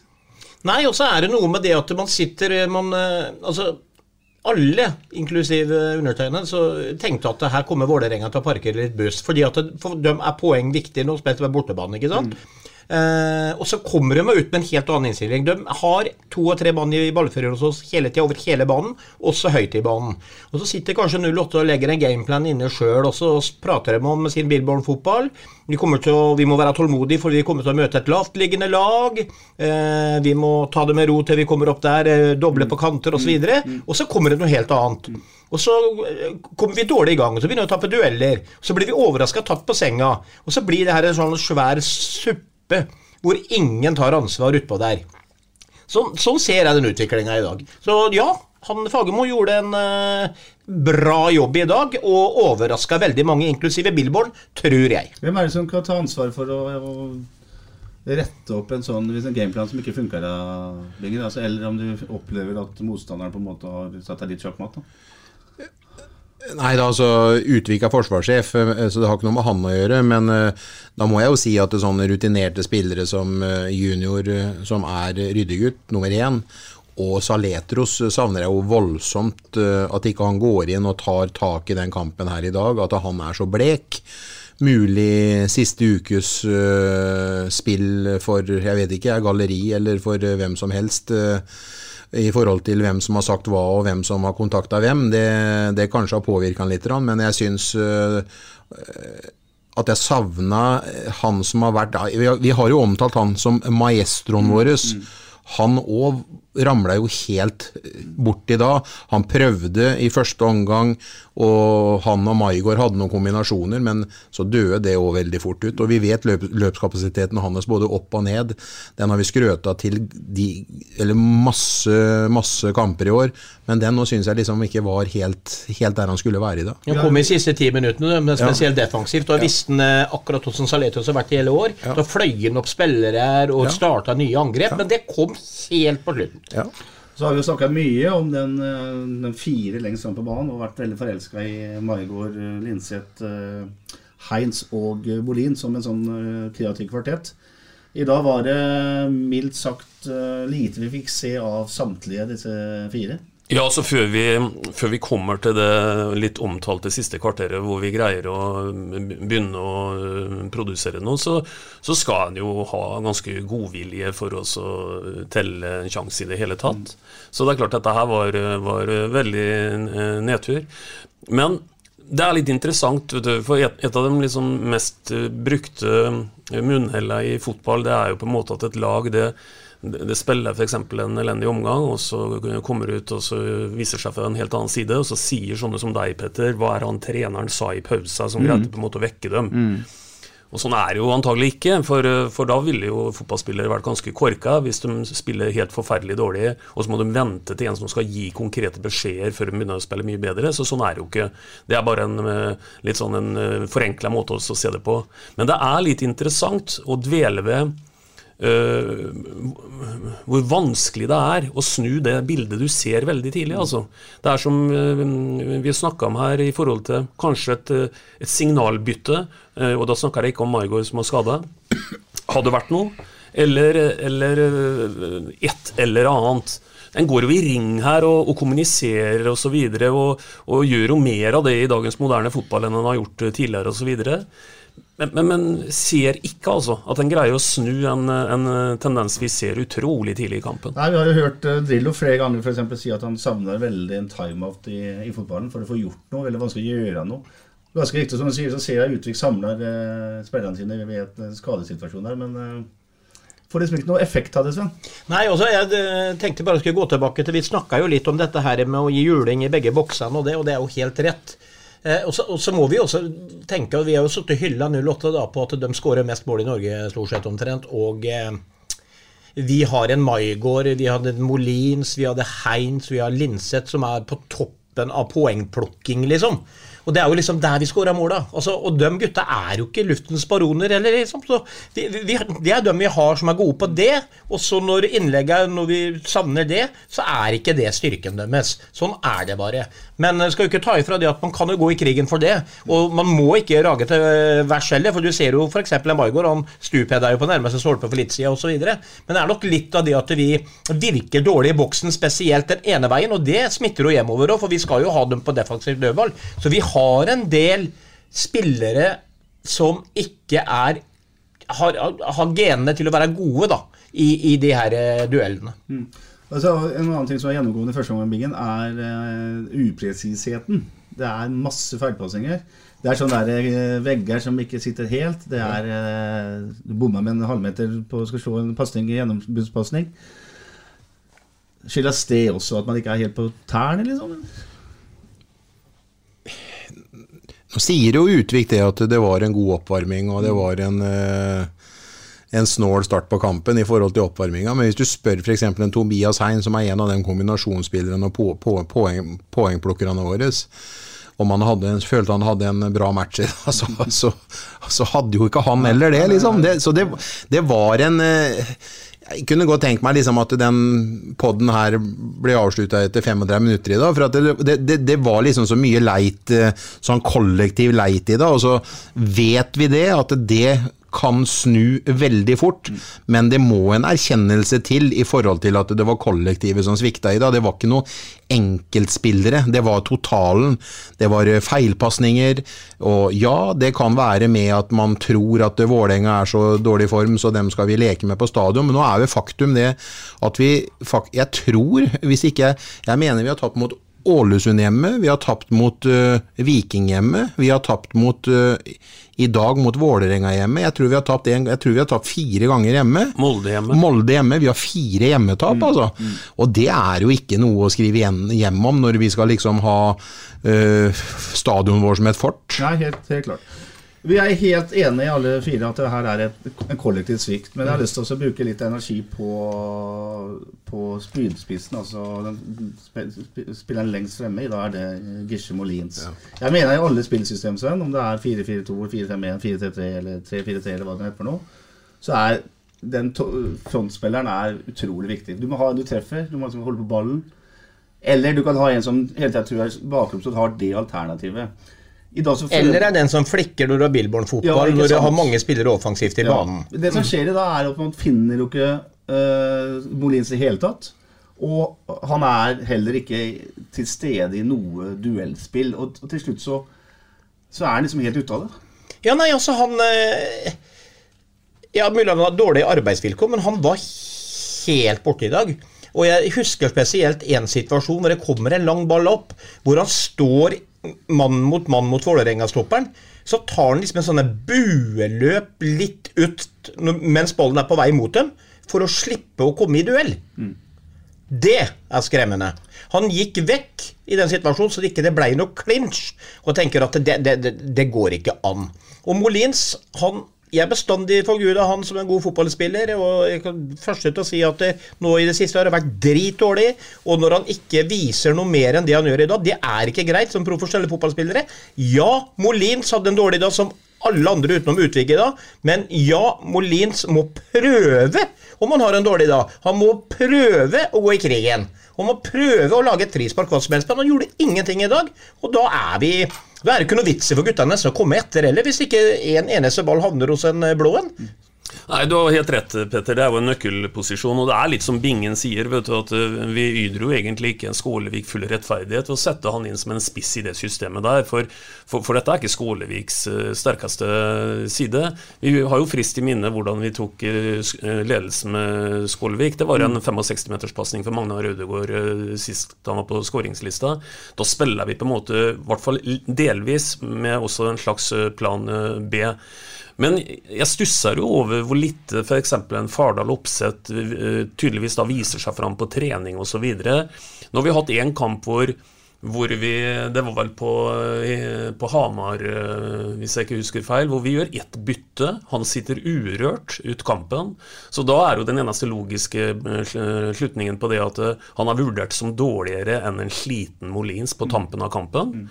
C: Nei, og så er det noe med det at man sitter man, altså alle, inklusiv undertegnede, så tenkte at her kommer Vålerenga til å parkere litt buss. Fordi at det, for dem er poeng viktig nå, spesielt ved bortebane. ikke sant? Mm. Eh, og så kommer de ut med en helt annen innstilling. De har to og tre mann i ballfører hos oss hele tida over hele banen, også høyt i banen. Og så sitter kanskje 08 og legger en gameplan inne sjøl, og så prater de om sin Billborn-fotball. Vi, vi, må være tålmodige, for vi kommer til å møte et lavtliggende lag. Eh, vi må ta det med ro til vi kommer opp der, eh, doble på kanter osv. Og, så og så kommer det noe helt annet. Og så kommer vi dårlig i gang, og så begynner vi å tape dueller. Så blir vi overraska tatt på senga. Og så blir det her en sånn svær suppe hvor ingen tar ansvar utpå der. Sånn, sånn ser jeg den utviklinga i dag. Så ja, han Fagermo gjorde en uh, bra jobb i dag, og overraska veldig mange, inklusive Billborn, tror jeg.
A: Hvem er det som kan ta ansvar for å, å rette opp en sånn en gameplan som ikke funker, da, Binger? Altså, eller om du opplever at motstanderen på en måte har satt deg litt sjakkmatt? da?
B: Nei, da, altså Utvik er forsvarssjef, eh, så det har ikke noe med han å gjøre. Men eh, da må jeg jo si at det er sånne rutinerte spillere som eh, junior, som er ryddegutt nummer én, og Saletros savner jeg jo voldsomt. At ikke han går inn og tar tak i den kampen her i dag. At han er så blek. Mulig siste ukes spill for jeg vet ikke, galleri eller for hvem som helst. eh, i forhold til hvem som har sagt hva og hvem som har kontakta hvem. Det, det kanskje har påvirka han litt, men jeg syns øh, at jeg savna han som har vært vi har, vi har jo omtalt han som maestroen vår. Han òg ramla jo helt bort i dag. Han prøvde i første omgang, og han og Maigård hadde noen kombinasjoner, men så døde det òg veldig fort ut. Og vi vet løp, løpskapasiteten hans både opp og ned. Den har vi skrøta til de, eller masse, masse kamper i år, men den nå syns jeg liksom ikke var helt, helt der han skulle være i dag.
C: Han kom i siste ti minuttene, men spesielt defensivt. Og visste han eh, akkurat hvordan Saletos har vært i hele år. Da fløy han opp spillere og
B: Ja.
C: starta nye angrep, men det kom helt på slutten.
A: Så har vi jo snakka mye om den, eh, den fire lengst fram på banen og vært veldig forelska i Maigård, eh, Linseth, eh, Heinz og Bolin som en sånn kreativ kvartett. I dag var det mildt sagt lite vi fikk se av samtlige disse fire.
D: Ja, så før vi, før vi kommer til det litt omtalte siste kvarteret, hvor vi greier å begynne å øh, produsere noe, så, så skal en jo ha ganske godvilje for oss å telle en sjanse i det hele tatt. Så det er klart dette her var, var veldig eh, nedtur. Men det er litt interessant, du, for et, et av de liksom mest eh, brukte munnhella i fotball, det er jo på en måte at et lag det det spiller f.eks. en elendig omgang, og så kommer ut og så viser seg fra en helt annen side, og så sier sånne som deg, Petter, hva er han treneren sa i pausa som
E: Mm.
D: greide på en måte å vekke dem. Og Sånn er det jo antagelig ikke, for, for da ville jo fotballspillere vært ganske korka hvis de spiller helt forferdelig dårlig, og så må de vente til en som skal gi konkrete beskjeder før de begynner å spille mye bedre. Så sånn er det jo ikke. Det er bare en eh, litt sånn en forenkla måte å se det på. Men det er litt interessant å dvele ved eh, hvor vanskelig det er å snu det bildet du ser veldig tidlig. Altså. Det er som uh, vi snakka om her, i forhold til kanskje et, eh, et signalbytte, uh, og da snakker jeg ikke om Maigard som har skada, hadde vært noe, eller, eller et eller annet. En går jo i ring her og, og kommuniserer osv. Og, så videre, og, og gjør jo mer av det i dagens moderne fotball enn en har gjort tidligere osv. Men, men, men ser ikke altså at en greier å snu en, en tendens vi ser utrolig tidlig i kampen.
A: Nei, Vi har jo hørt eh, Drillo flere ganger for eksempel, si at han savner veldig en timeout i, i fotballen for å få gjort noe. Veldig vanskelig å gjøre noe. Ganske riktig som du sier, så ser jeg Utvik samler eh, spillerne sine ved et eh, skadesituasjon der, men eh, får liksom ikke noe effekt av det, Sven.
C: Nei, også, jeg eh, tenkte bare å skulle gå tilbake til Vi snakka jo litt om dette her med å gi juling i begge boksene, og det, og det er jo helt rett. Eh, og, så, må vi også tenke, og vi har jo sittet hylla 08 da, på at de skårer mest mål i Norge, stort sett omtrent. og... Eh, vi har en Maigård, vi hadde en Molins, vi hadde Heinz, vi har Linseth som er på toppen av poengplukking, liksom. Og det er jo liksom der vi skåra måla. Altså, og de gutta er jo ikke luftens baroner heller, liksom. Så vi, vi, det er de vi har som er gode på det. Og så når innlegget Når vi savner det, så er ikke det styrken deres. Sånn er det bare. Men jeg skal jo ikke ta ifra det at man kan jo gå i krigen for det. Og man må ikke rage til vers heller, for du ser jo f.eks. en Maigård, han stupheada jo på nærmeste stolpe for litt siden osv. Men det er nok litt av det at vi virker dårlig i boksen, spesielt den ene veien, og det smitter jo hjemover òg, for vi skal jo ha dem på defensiv dødball. Så vi har en del spillere som ikke er har, har genene til å være gode da, i, i de her duellene. duellene.
A: Altså, en annen ting som er gjennomgående i første omgang, er uh, upresisheten. Det er masse feilpassinger. Det er sånne der, eh, vegger som ikke sitter helt. Det er uh, Du bomma med en halvmeter på å slå en pasning gjennombruddspasning. Skyldes det også at man ikke er helt på tærne, liksom?
B: Nå sier jo Utvik det at det var en god oppvarming, og det var en, eh, en snål start på kampen i forhold til oppvarminga. Men hvis du spør f.eks. en Tobias Hein, som er en av de kombinasjonsspillerne og på, på, poeng, poengplukkerne våre, om han hadde, følte han hadde en bra match, så, så, så hadde jo ikke han heller det, liksom. Det, så det, det var en eh, jeg kunne godt tenkt meg liksom at den poden her ble avslutta etter 35 minutter i dag. For det, det, det, var liksom så mye leit, eh, sånn kollektiv leit i det. Og så vet vi det, at det kan snu veldig fort, men det må en erkjennelse til i forhold til at det var kollektivet som svikta i dag. Det var ikke noe enkeltspillere, det var totalen. Det var feilpasninger. Og ja, det kan være med at man tror at Vålerenga er så dårlig form, så dem skal vi leke med på stadion, men nå er jo faktum det at vi Jeg tror, hvis ikke Jeg mener vi har tapt mot Ålesund hjemme, vi har tapt mot uh, Viking hjemme, vi har tapt mot uh, i dag mot Vålerenga hjemme. Jeg tror, vi har tapt en, jeg tror vi har tapt fire ganger hjemme.
D: Molde hjemme.
B: Molde hjemme. Vi har fire hjemmetap, mm, altså. Mm. Og det er jo ikke noe å skrive hjem om når vi skal liksom ha uh, stadionet vårt som et fort.
A: Nei, helt, helt klart. Vi er helt enige alle fire at det her er et, en kollektiv svikt. Men jeg har lyst til å bruke litt energi på, på spydspissen. Altså den spilleren lengst fremme. I dag er det Gisje Molins. Ja. Jeg mener i alle spillsystem, Sven, om det er 4-4-2, 4-5-1, 4-3-3 eller 3-4-3 eller hva det heter for noe, så er den frontspilleren er utrolig viktig. Du må ha en du treffer, du må liksom holde på ballen. Eller du kan ha en som hele tiden tror er bakrom, du har det alternativet.
C: Eller er den som flikker når du har Billborn-fotball, ja, når du har mange spillere offensivt i ja. banen.
A: Det som skjer i dag, er at man finner jo ikke uh, Molins i hele tatt. Og han er heller ikke til stede i noe duellspill. Og, til slutt så, så, er han liksom helt ute av det.
C: Ja, nei, altså han uh, Ja, mulig han har dårlige arbeidsvilkår, men han var helt borte i dag. Og jeg husker spesielt én situasjon hvor det kommer en lang ball opp, hvor han står mann mot mann mot Vålerenga-stopperen, så tar han liksom en sånne bueløp litt ut mens ballen er på vei mot dem, for å slippe å komme i duell. Mm. Det er skremmende. Han gikk vekk i den situasjonen så det ikke ble noe clinch, og tenker at det, det, det, det går ikke an. Og Molins han jeg bestandig forguda han som en god fotballspiller. og jeg kan først til å si at det, nå i det siste har det vært dritdårlig. Og når han ikke viser noe mer enn det han gjør i dag, det er ikke greit som profesjonelle fotballspillere. Ja, Molins hadde en dårlig dag som alle andre utenom Utvik i dag, men ja, Molins må prøve om han har en dårlig dag. Han må prøve å gå i krigen. Han må prøve å lage et frispark hva som helst, men han gjorde ingenting i dag. Og da er vi da er det ikke noe vits i for guttene å komme etter heller, hvis ikke en eneste ball havner hos en blå en.
D: Nei, Du har helt rett, Petter. Det er jo en nøkkelposisjon. Og det er litt som Bingen sier, vet du, at eh, vi yter jo egentlig ikke en Skålevik full rettferdighet ved å sette han inn som en spiss i det systemet der. For, for, for, dette er ikke Skåleviks eh, sterkeste side. Vi har jo frist i minne hvordan vi tok eh, ledelsen med Skålevik. Det var en 65-meterspasning for Magna Rødegård sist han var på skåringslista. Da spiller vi på en måte, i hvert fall delvis, med også en slags plan B. Men jeg stusser jo over hvor lite f.eks. en Fardal Opseth eh, tydeligvis da viser seg fram på trening osv. Nå har vi hatt én kamp hvor, hvor vi Det var vel på, eh, på, Hamar, eh, hvis jeg ikke husker feil, hvor vi gjør ett bytte. Han sitter urørt ut kampen. Så da er jo den eneste logiske slutningen på det at han er vurdert som dårligere enn en sliten Molins på tampen av kampen.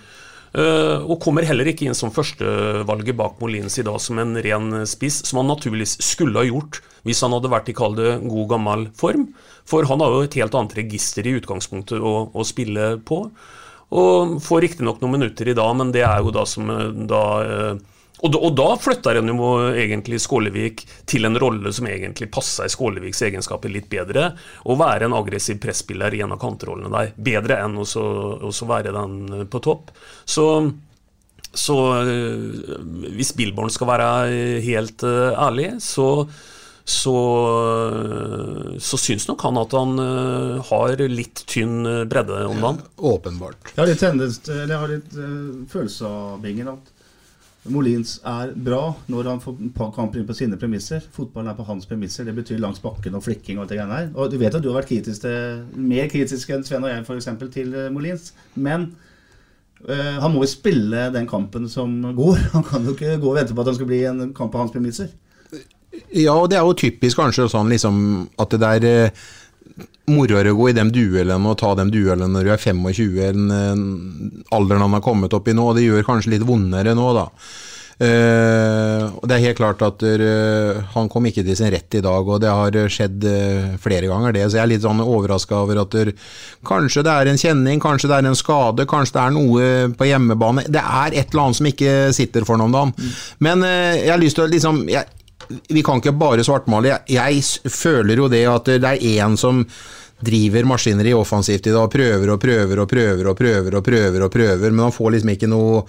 D: Eh, og kommer heller ikke inn som førstevalget bak Molins i dag som en ren spiss, som han naturligvis skulle ha gjort hvis han hadde vært i kall det god gammel form. For han har jo et helt annet register i utgangspunktet å, å spille på. Og får riktignok noen minutter i dag, men det er jo da som eh, da eh, og da, og da flytta en jo egentlig Skålevik til en rolle som egentlig passa i Skåleviks egenskaper litt bedre. Å være en aggressiv presspiller i en av kantrollene der. Bedre enn å være den på topp. Så, så eh, hvis Billborn skal være helt uh, ærlig, så så, så syns nok han at han uh, har litt tynn bredde om dagen.
B: Åpenbart.
A: Jeg har litt, tendens, jeg har litt uh, følelse av Bingen at Molins er bra når han får kamper inn på sine premisser. Fotballen er på hans premisser. Det betyr langs bakken og flikking og alt det greiene der. Og du vet at du har vært kritisk til, mer kritisk enn Sven og jeg eksempel, til eh, Molins. Men øh, han må jo spille den kampen som går. Han kan jo ikke gå og vente på at han skal bli en kamp på hans premisser.
B: Ja, og det er jo typisk kanskje sånn liksom at det der eh, moroere å gå i de duellene og ta de duellene når du er 25 enn eh, alderen han har kommet opp i nå. og Det gjør kanskje litt vondere nå, da. Uh, og Det er helt klart at uh, han kom ikke til sin rett i dag, og det har skjedd uh, flere ganger, det. Så jeg er litt sånn overraska over at der, kanskje det er en kjenning, kanskje det er en skade, kanskje det er noe på hjemmebane. Det er et eller annet som ikke sitter for noen om dagen. Men jeg har lyst til å liksom jeg, Vi kan ikke bare svartmale. Jeg, jeg føler jo det at det er én som driver maskineri offensivt i dag, prøver og prøver og prøver og prøver og prøver, og prøver, men han får liksom ikke noe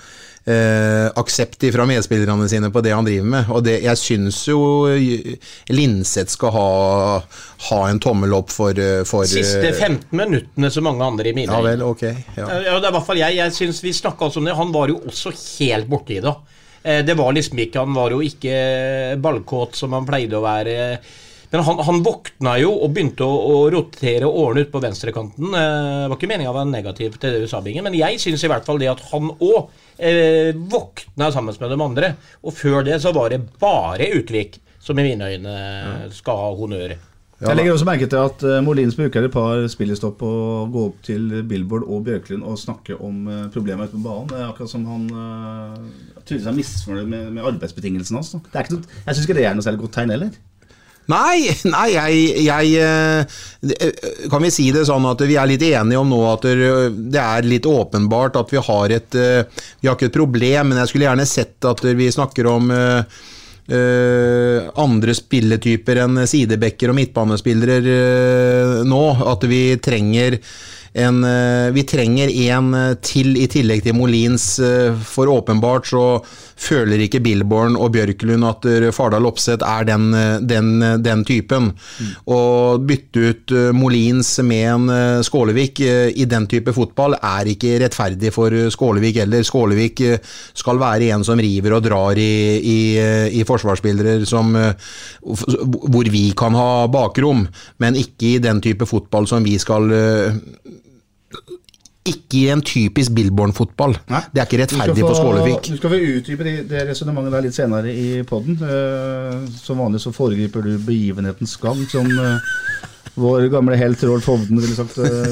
B: eh, aksept fra medspillerne sine på det han driver med. Og det, jeg syns jo eh, Linseth skal ha, ha en tommel opp for, eh, for
C: Siste
B: eh,
C: 15 minuttene som mange andre i mine
B: Ja vel, ok. Ja.
C: Ja, det er i hvert fall jeg. Jeg synes Vi snakka også om det. Han var jo også helt borti det. Eh, Det var liksom ikke Han var jo ikke ballkåt som han pleide å være. Men han, han våkna jo og begynte å, å rotere årene ut på venstrekanten. Eh, Det var ikke meninga å være negativ til det du sa, Binge, men jeg syns i hvert fall det at han òg eh, våkna sammen med de andre. Og før det så var det bare Utvik som i mine øyne skal ha honnør.
A: Jeg legger også merke til at uh, Molins bruker et par spillestopp på å gå opp til Billboard og Bjørklund og snakke om uh, problemer ute på banen. Det er akkurat som han uh, tydeligvis er misfornøyd med, med arbeidsbetingelsene hans. noe, jeg syns ikke det er noe særlig godt tegn heller.
B: Nei, nei jeg, jeg eh, Kan vi si det sånn at vi er litt enige om nå at det er litt åpenbart at vi har et eh, Vi har ikke et problem, men jeg skulle gjerne sett at vi snakker om eh, andre spilletyper enn sidebekker og midtbanespillere uh, nå. At vi trenger en, eh, vi trenger en eh, til i tillegg til Molins, eh, for åpenbart så føler ikke Billborn og Bjørklund at Fardal Opseth er den, den, den typen. Å bytte ut Molins med en Skålevik i den type fotball er ikke rettferdig for Skålevik heller. Skålevik skal være en som river og drar i, i, i forsvarsspillere som, hvor vi kan ha bakrom, men ikke i den type fotball som vi skal ikke i en typisk Billborn-fotball. Det er ikke rettferdig for Skålevik.
A: Du skal få utdype det, det resonnementet der litt senere i poden. som vanlig så foregriper du begivenhetens gang, som uh, vår gamle helt Rolf Hovden ville sagt. Uh.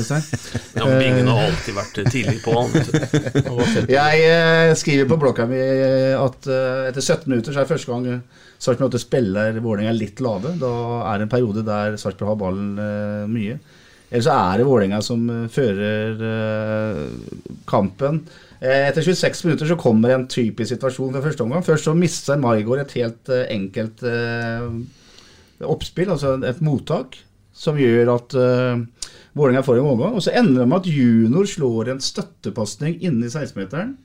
D: Ja, Bingen har alltid vært tidlig på. Han.
A: Jeg eh, skriver på blokka mi at eh, etter 17 minutter så er det første gang eh, Sarpsborg 8 spiller Vålerenga litt lave. Da er det en periode der Sarpsborg har ballen eh, mye. Eller så er det Vålerenga som eh, fører eh, kampen. Eh, Etter 26 minutter så kommer en typisk situasjon for første omgang. Først så mister Maigård et helt enkelt oppspill, altså et mottak, som gjør at Vålerenga får en omgang. Og så ender det med at junior slår en støttepasning inni 16-meteren,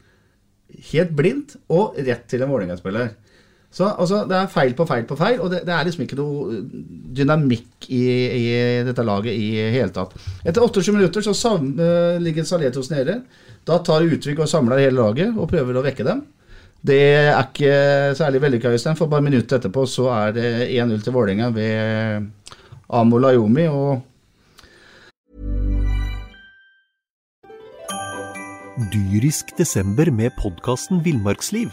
A: helt blindt, og rett til en Vålerenga-spiller. Så altså, Det er feil på feil på feil, og det, det er liksom ikke noe dynamikk i, i dette laget i hele tatt. Etter 28 minutter så sam, uh, ligger Saletos nede. Da tar Utvik og samler hele laget og prøver å vekke dem. Det er ikke særlig vellykka, Øystein, for bare minuttet etterpå så er det 1-0 til Vålerenga ved Amo Layomi. og
F: Dyrisk desember med podkasten Villmarksliv.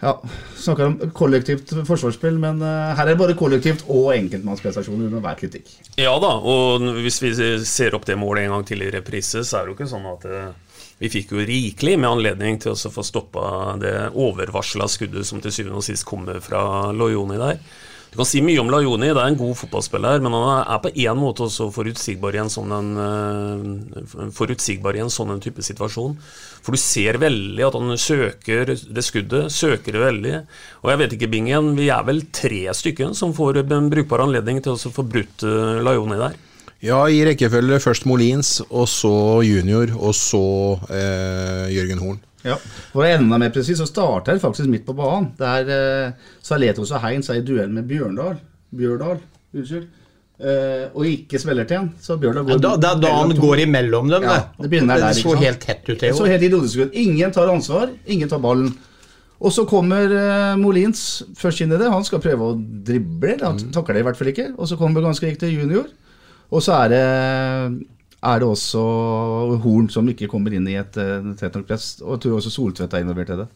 A: Ja, snakker om kollektivt forsvarsspill, men eh, her er det både kollektivt og enkeltmannsprestasjoner under hver kritikk.
D: Ja da, og hvis vi ser opp det målet en gang til i reprise, så er det jo ikke sånn at eh, vi fikk jo rikelig med anledning til å få stoppa det overvarsla skuddet som til syvende og sist kommer fra Lojoni der. Du kan si mye om Lajoni, det er en god fotballspiller, men han er på én måte også forutsigbar i en sånn en, eh, forutsigbar i en sånn en type situasjon. For du ser veldig at han søker det skuddet, søker det veldig. Og jeg vet ikke, Bingen, vi er vel tre stykker som får en brukbar anledning til å få brutt eh, Lajoni der.
B: Ja, i rekkefølge først Molins, og så Junior, og så eh, Jørgen Horn.
A: Ja. For å enda mer presis, så starter jeg faktisk midt på banen. Der eh, Saletos og Heinz er i duell med Bjørndal. Bjørdal, unnskyld. eh, og ikke spiller til han. så Bjørndal går
C: Ja, da, da, da han går imellom dem,
A: Ja,
C: det.
A: begynner der,
C: det så helt tett ut, det
A: Så helt idiotisk ut. Ingen tar ansvar, ingen tar ballen. Og så kommer eh, Molins først inn i det. Han skal prøve å drible, han
C: Mm.
A: takler det i hvert fall ikke. Og så kommer ganske riktig junior. Og så er det, er det også Horn som ikke kommer inn i et eh, tett nok press. Og jeg tror også Soltvedt er involvert i det.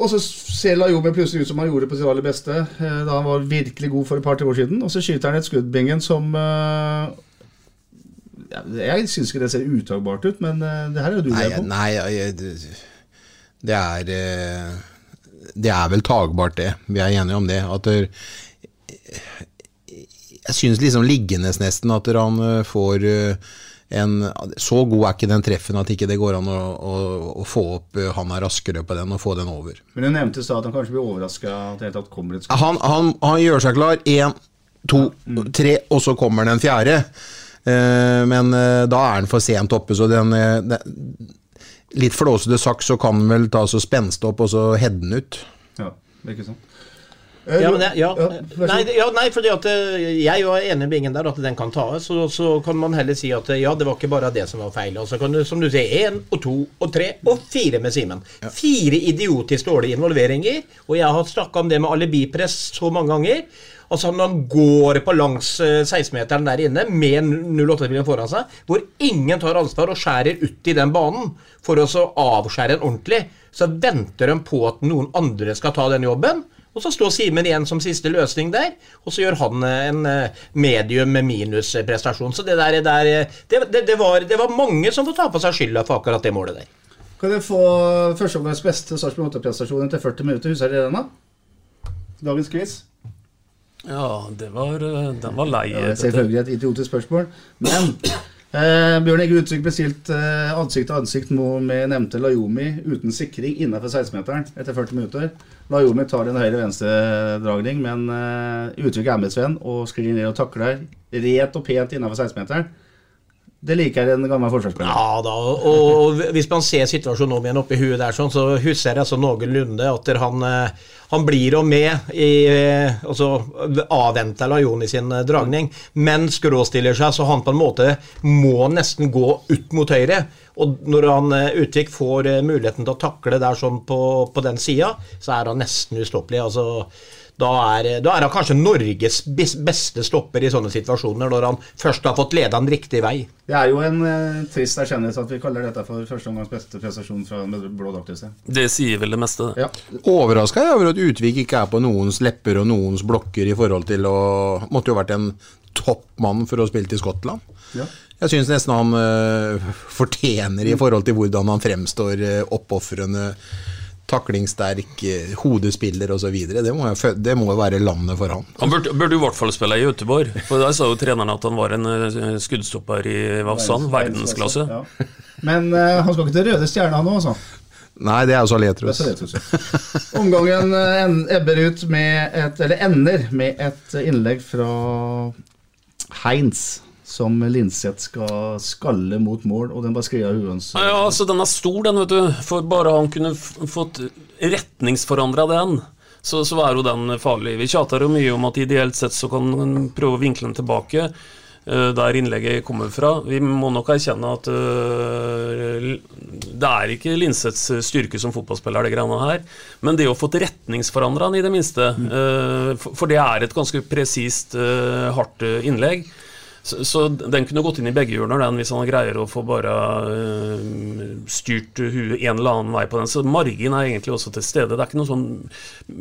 A: Og så ser Lajomi plutselig ut som han gjorde på sitt aller beste eh, da han var virkelig god for et par-tre år siden. Og så skyter han et skudd, Bingen, som uh, Jeg syns ikke det ser utagbart ut, men det her er jo du med på.
B: nei jeg- det, det er Det er vel tagbart, det. Vi er enige om det. At det, jeg syns liksom liggende nesten at han eh, får eh, en Så god er ikke den treffen at ikke det går an å, å, å få opp eh, han er raskere på den og få den over.
A: Men du nevnte i at han kanskje blir overraska at det tatt kommer et skudd.
B: Han, han, han gjør seg klar. Én, to, tre, og så kommer den fjerde. Eh, men eh, da er den for sent oppe, så den, den Litt flåsete sagt så kan den vel ta så spenste opp og så heade den ut.
A: Ja, det er ikke sant.
C: Ja, men det, ja. Nei, ja, nei, fordi at eh, jeg er enig med Ingen der, at den kan tas. Så, så kan man heller si at eh, ja, det var ikke bare det som var feil. Og så kan du, som du sier, én og to og tre og fire med Simen. Fire idiotisk dårlige involveringer. Og jeg har snakka om det med alibipress så mange ganger. Altså Når han går på langs eh, 16-meteren der inne med 08-bilen foran seg, hvor ingen tar ansvar og skjærer ut i den banen for å så avskjære den ordentlig, så venter de på at noen andre skal ta den jobben. Og så står Simen igjen som siste løsning der, og så gjør han eh, en eh, medium med minusprestasjon. Så det der, der eh, det, det, det, var, det var mange som får ta på seg skylda for akkurat det målet der.
A: Kan jeg få førsteomgangs beste Sarpsborg 8-prestasjon etter 40 minutter? Husker dere den, da? Dagens quiz?
D: Ja, det var, den var lei.
A: Ja, selvfølgelig et idiotisk spørsmål. Men eh, Bjørn Egge Utvik bestilt eh, ansikt til ansikt med nevnte Lajomi uten sikring innenfor 16-meteren etter 40 minutter. Lajomi tar en høyre-venstre-dragning, men eh, Utvik er med Sven og sklir ned og takler rett og pent innenfor 16-meteren. Det liker en gammel forsvarsspiller.
C: Ja da, og hvis man ser situasjonen om igjen oppi huet der, sånn, så husker jeg altså noenlunde at han, eh, han blir jo med i eh, Altså avventer Lajon i sin eh, dragning, men skråstiller seg, så han på en måte må nesten gå ut mot høyre. Og når han Utvik får muligheten til å takle der sånn på, på den sida, så er han nesten ustoppelig. altså da er, da er han kanskje Norges beste stopper i sånne situasjoner, når han først har fått leda en riktig vei.
A: Det er jo en eh, trist erkjennelse at vi kaller dette for første omgangs beste prestasjon fra en blå sted.
D: Det sier vel det meste. det.
A: Ja.
B: Overraska jeg over at Utvik ikke er på noens lepper og noens blokker i forhold til å Måtte jo vært en toppmann for å spille til Skottland.
A: Ja.
B: Jeg syns nesten han eh, fortjener i forhold til hvordan han fremstår uh, oppofrende, taklingssterk, uh, hodespiller osv. Det, må jeg det må være landet for han.
D: Han burde, burde i hvert fall spille i Göteborg. For der sa jo treneren at han var en eh, skuddstopper i Vavsan. Verdensklasse.
A: Ja. Men uh, han skal ikke til Røde Stjerna nå, altså.
B: Nei, det er jo Saletros.
A: Omgangen eh, ebber ut med et Eller ender med et innlegg fra Heinz, som Linseth skal skalle mot mål, og den bare sklir av huet.
D: Ja, ja, altså Den er stor, den, vet du. For bare han kunne fått retningsforandra den, så, så er jo den farlig. Vi tjater jo mye om at ideelt sett så kan man prøve å vinkle den tilbake. uh, Der innlegget kommer fra. Vi må nok erkjenne at uh, det er ikke Linseths styrke som fotballspiller, det greiene her. Men det å få retningsforandra den, i det minste. uh, for, for det er et ganske presist, hardt innlegg. Så, så den kunne gått inn i begge hjørner, den, hvis han greier å få bare øh, styrt huet en eller annen vei på den. Så margin er egentlig også til stede. Det er ikke noe sånn,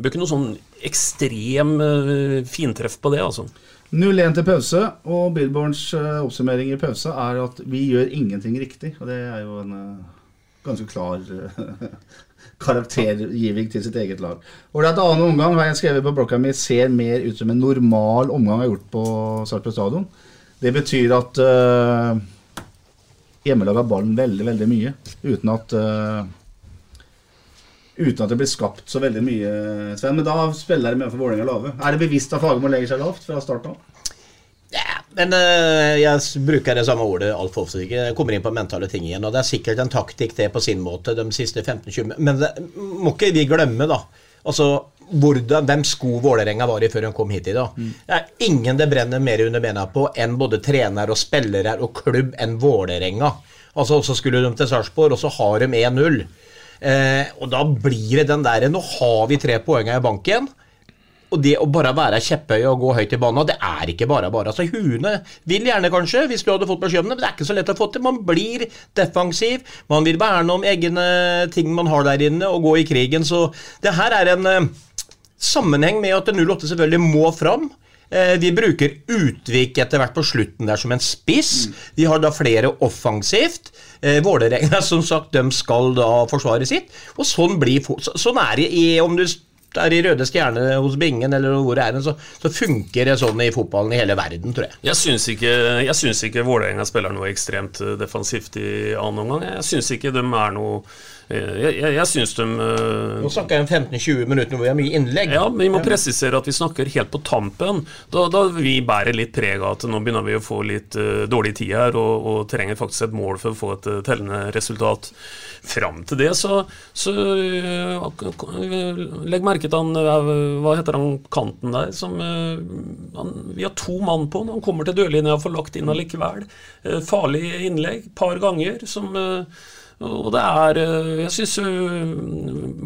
D: ikke noe sånn ekstrem øh, fintreff på det, altså.
A: 0-1 til pause, og Billborns eh, oppsummering i pause er at vi gjør ingenting riktig. Og det er jo en ganske klar karaktergiving til sitt eget lag. Og det er et annen omgang har jeg skrevet på blokka mi ser mer ut som en normal omgang jeg har gjort på Sarpsborg stadion. Det betyr at uh, hjemmelaget har ballen veldig, veldig mye. Uten at uh, Uten at det blir skapt så veldig mye, Sven. Men da spiller de med for Vålerenga lave. Er det bevisst at Fagermo legger seg lavt fra start av?
C: Men eh, jeg bruker det samme ordet altfor ofte. Jeg kommer inn på mentale ting igjen. Og det er sikkert en taktikk det på sin måte de siste 15-20 Men det må ikke vi glemme, da. Altså, hvordan, hvem sko Vålerenga var i før hun kom hit i dag. Det er ingen det brenner mer under bena på enn både trener og spillere og klubb enn Vålerenga. Altså, så skulle de til Sarpsborg, og så har de 1-0. Eh, og da blir det den der Nå har vi tre poeng i banken. Og det å bare være kjepphøy og gå høyt i banen, det er ikke bare bare. Altså, Huene vil gjerne, kanskje, hvis du hadde fått beskjed om det, men det er ikke så lett å få til. Man blir defensiv. Man vil verne om egne ting man har der inne, og gå i krigen. Så det her er en eh, sammenheng med at 08 selvfølgelig må fram. Eh, Vi bruker Utvik etter hvert på slutten der som en spiss. Vi har da flere offensivt. Eh, Vålerenga som sagt, de skal da forsvare sitt. Og sånn, blir, sånn er det i, om du er i Røde Stjerne hos Bingen eller hvor det er, så, så funker det sånn i fotballen i hele verden, tror jeg.
D: Jeg syns ikke, jeg syns ikke Vålerenga spiller noe ekstremt eh, defensivt i annen omgang. Jeg syns ikke de er noe eh, Jeg, jeg, jeg syns de uh,
C: Nå snakker jeg om 15-20 minutter hvor vi har mye innlegg.
D: Ja, men vi må presisere at vi snakker helt på tampen. Da, da vi bærer litt preg av at nå begynner vi å få litt uh, dårlig tid her, og, og trenger faktisk et mål for å få et uh, tellende resultat. Fram til det, så, så k- Legg merke til han eh, Hva heter han kanten der? Som, eh, han, vi har to mann på han. Han kommer til dørlinja og får lagt inn allikevel. Eh, Farlig innlegg par ganger. som og det er Jeg syns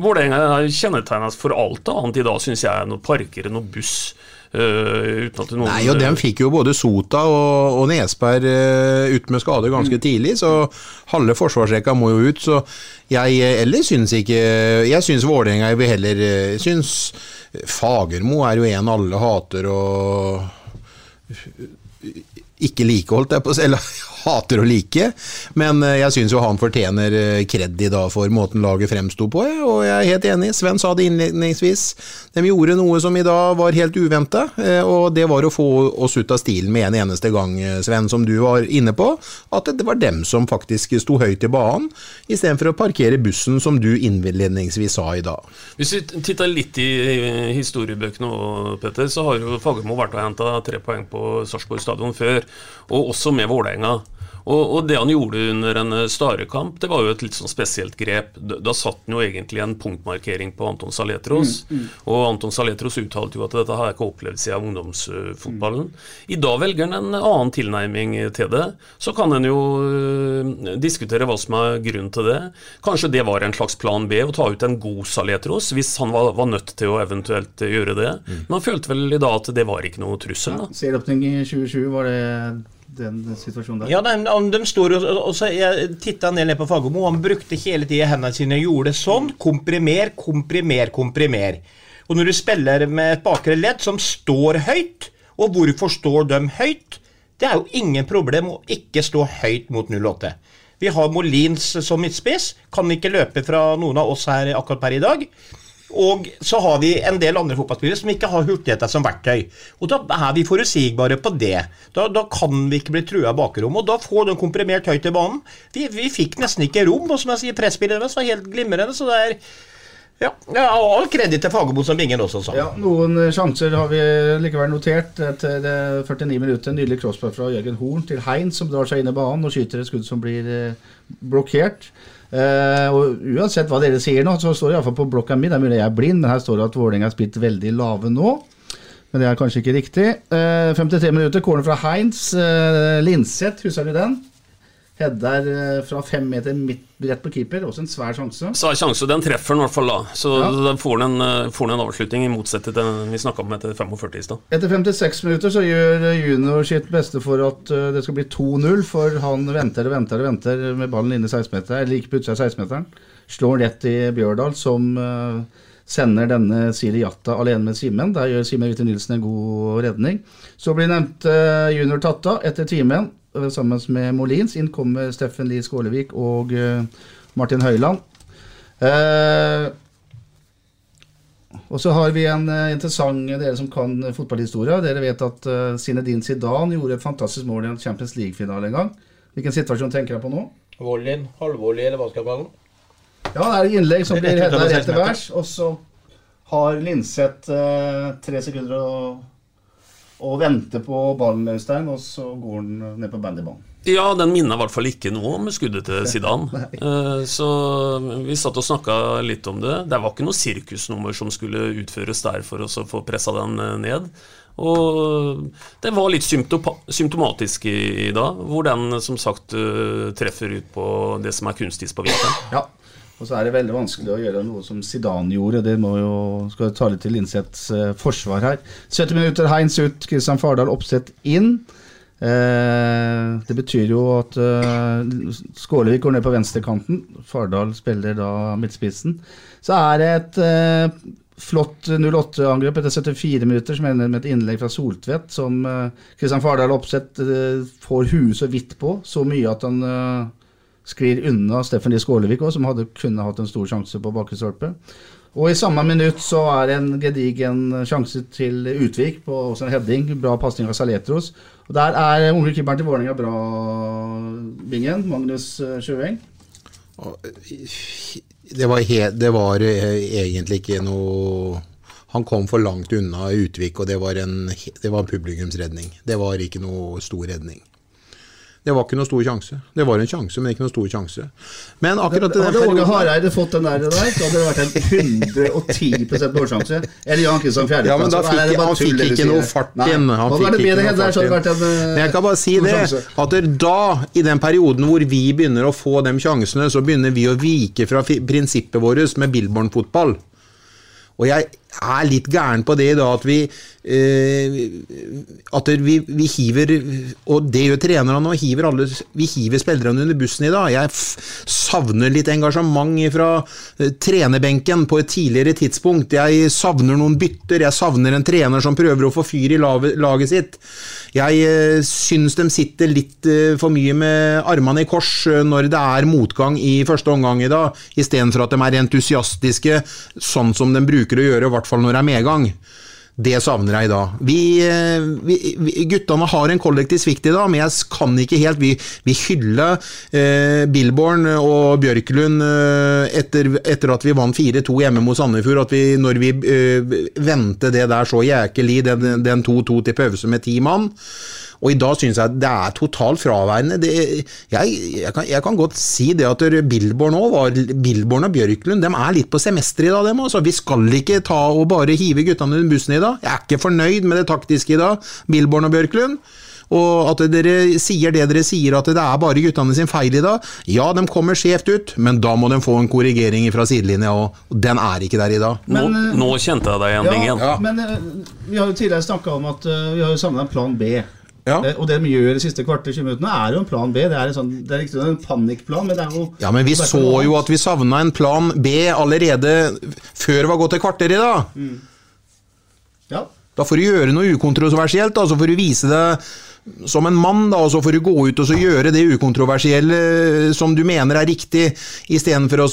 D: Vålerenga kjennetegnes for alt annet i dag, syns jeg, noe parker noe buss. At noen
B: Nei, og dem fikk jo både Sota og, og Nesberg uh, ut med skade ganske tidlig, så halve forsvarsrekka må jo ut. Så jeg eh, ellers syns ikke Jeg syns Vålerenga jeg vil heller eh, syns Fagermo er jo en alle hater og ikke like, holdt jeg på å si, eller hater å like. Men eh, jeg syns jo han fortjener eh, kred i dag for måten laget fremsto på, og jeg er helt enig. Sven sa det innledningsvis. De gjorde noe som i dag var helt uventa, og det var å få oss ut av stilen med en eneste gang, eh, Sven, som du var inne på. At det var dem som faktisk sto høyt i banen, istedenfor å parkere bussen, som du innledningsvis sa i dag.
D: Hvis vi titter litt i historiebøkene, òg, Petter, så har jo Fagermo vært og henta tre poeng på Sarpsborg stadion før, og også med Vålerenga. Og, og det han gjorde under en eh, Stare-kamp, det var jo et litt sånn spesielt grep. Da, da satt han jo egentlig en punktmarkering på Anton Saletros.
E: Mm, mm.
D: Og Anton Saletros uttalte jo at dette har jeg ikke opplevd siden ungdomsfotballen. I dag velger han en annen tilnærming til det. Så kan en jo øh, diskutere hva som er grunnen til det. Kanskje det var en slags plan B, å ta ut en god Saletros, hvis han var, var nødt til å eventuelt gjøre det. Men han følte vel i dag at det var ikke noe trussel. da.
A: Serieåpning i 2020, var det den situasjonen der?
C: Ja, de, de står og, og så Jeg titta ned på Fagermo. Han brukte hele tida hendene sine og gjorde sånn. Komprimer, komprimer, komprimer. Og når du spiller med et bakre ledd som står høyt, og hvorfor står de høyt? Det er jo ingen problem å ikke stå høyt mot 08. Vi har Molins som midtspiss. Kan ikke løpe fra noen av oss her akkurat per i dag. Og så har vi en del andre fotballspillere som ikke har hurtigheter som verktøy. Og da er vi forutsigbare på det. Da, da kan vi ikke bli trua av bakrommet. Og da får de komprimert høyt i banen. Vi, vi fikk nesten ikke rom, og som jeg sier, presspillet deres var helt glimrende. Så det er ja, ja all kreditt til Fagermo som Bingen også sa.
A: Ja, Noen sjanser har vi likevel notert. Etter 49 minutter, en nydelig crossbar fra Jørgen Horn til Heinz, som drar seg inn i banen og skyter et skudd som blir eh, blokkert. Eh, og Uansett hva dere sier nå, så står det iallfall på blokka mi. Det er mulig jeg er blind, men her står det at Vålerenga har spilt veldig lave nå. Men det er kanskje ikke riktig. Uh, 53 minutter, corner fra Heinz. Uh, Linseth, husker du den? Header eh, fra fem meter midt rett på keeper. Også en svær sjanse.
D: Så er sjanse, den treffer han i hvert fall da. Så
A: Ja.
D: da får han en, eh, en avslutning, i motsetning til den vi snakka om etter 45 i stad.
A: Etter 56 minutter så gjør eh, Junior sitt beste for at det skal bli 2-0, for han venter og venter og venter med ballen inne i 16-meteren, eller ikke på utsida av 16-meteren. Slår rett i Bjørdal, som sender denne Siri Jatta alene med Simen. Der gjør Simen Witte Nilsen en god redning. Så blir nevnt eh, Junior tatt av etter timen, sammen med Molins. Inn kommer Steffen Lie Skålevik og eh, Martin Høiland. Eh, og så har vi en eh, interessant Dere som kan fotballhistorie, dere vet at uh, Zinedine Zidane gjorde et fantastisk mål i en Champions League-finale en gang. Hvilken situasjon tenker jeg på nå?
C: Volleyen, halvvolley, eller hva skal den?
A: Ja, det er et innlegg som blir hedda rett til
C: 16
A: værs, og så har Linseth eh, tre sekunder å og venter på ballen, Øystein, og så går han ned på bandybanen.
D: Ja, den minner i hvert fall ikke noe om skuddet til Zidane. Eh, Så vi satt og snakka litt om det. Det var ikke noe sirkusnummer som skulle utføres der for å få pressa den eh, ned. Og det var litt symptomatisk i, i dag, hvor den som sagt eh, treffer ut på det som er kunstis på vinteren.
A: Ja. Og så er det veldig vanskelig å gjøre noe som Zidane gjorde. Det må jo, skal ta litt til Linseths eh, forsvar her. 70 minutter, Heinz ut, Kristian Fardal oppsett inn. Eh, det betyr jo at eh, Skålevik går ned på venstrekanten. Fardal spiller da midtspissen. Så er det et eh, flott 08-angrep etter 74 minutter, som ender med et innlegg fra Soltvedt, som eh, Kristian Fardal oppsett eh, får huet så vidt på. Så mye at han eh, sklir unna Steffen Lie Skålevik òg, som hadde kunne hatt en stor sjanse på bakre stolpe. Og i samme minutt så er det en gedigen sjanse til Utvik på også en heading. Bra pasning av Saletros. Og der er unge keeperen til Vålerenga bra, Bingen. Magnus eh, Sjøeng.
B: Det var, det var eh, egentlig ikke noe Han kom for langt unna Utvik, og det var en, det var en publikumsredning. Det var ikke noe stor redning. Det var ikke noe stor sjanse. Det var en sjanse, men ikke noe stor sjanse. Men akkurat i den
A: Hadde Åge Hareide fått den der, der, så hadde det vært en 110% målsjanse. Eller Jan Kristian Fjerde.
B: Ja, men da fikk, han fikk ikke noe fart inn. Han fikk ikke noe
A: det
B: fart igjen.
A: eh,
B: Men jeg kan bare si det, at da, i den perioden hvor vi begynner å få de sjansene, så begynner vi å vike fra prinsippet vårt med Billborn-fotball. Og jeg er litt gæren på det i dag, at vi eh, At vi, vi hiver Og det gjør trenerne alle, vi hiver spillerne under bussen i dag. Jeg savner litt engasjement fra eh, trenerbenken på et tidligere tidspunkt. Jeg savner noen bytter, jeg savner en trener som prøver å få fyr i laget sitt. Jeg eh, syns de sitter litt eh, for mye med armene i kors eh, når det er motgang i første omgang i dag, istedenfor at de er entusiastiske, sånn som de bruker å gjøre, hvert fall når det er medgang. Det savner jeg i dag. Vi, eh, vi, vi, guttene har en kollektiv svikt i dag, men jeg kan ikke helt Vi, vi hyller eh, Billborn og Bjørklund eh, etter, etter at vi vant 4-2 hjemme mot Sandefjord. At vi, når vi eh, vendte det der så jækelig, den den 2-2 til pause med ti mann. Og i dag syns jeg det er totalt fraværende. Det, jeg, jeg, kan, jeg kan godt si det at Billborn òg var Billborn og Bjørklund de er litt på semester i dag, dem altså. Vi skal ikke ta og bare hive guttene under bussen i dag. Jeg er ikke fornøyd med det taktiske i dag, Billborn og Bjørklund. Og at dere sier det dere sier, at det er bare guttene sin feil i dag. Ja, de kommer skjevt ut, men da må de få en korrigering fra sidelinja og Den er ikke der i dag.
A: Men, nå,
D: nå kjente jeg deg igjen, Bingen.
A: Ja, men eh, vi har jo tidligere snakka om at eh, vi har jo savna en plan B.
B: Ja.
A: Det, og det de gjør de siste kvarter 20 minuttene, er jo en plan B. Det er, en sånn, det er ikke en panikkplan, men det er jo
B: Ja, men vi så jo at vi savna en plan B allerede før det var gått et kvarter i dag.
A: Ja.
B: Da får du gjøre noe ukontroversielt, da, så får du vise deg som en mann, da, og så får du gå ut og så gjøre det ukontroversielle eh, som du mener er riktig, istedenfor å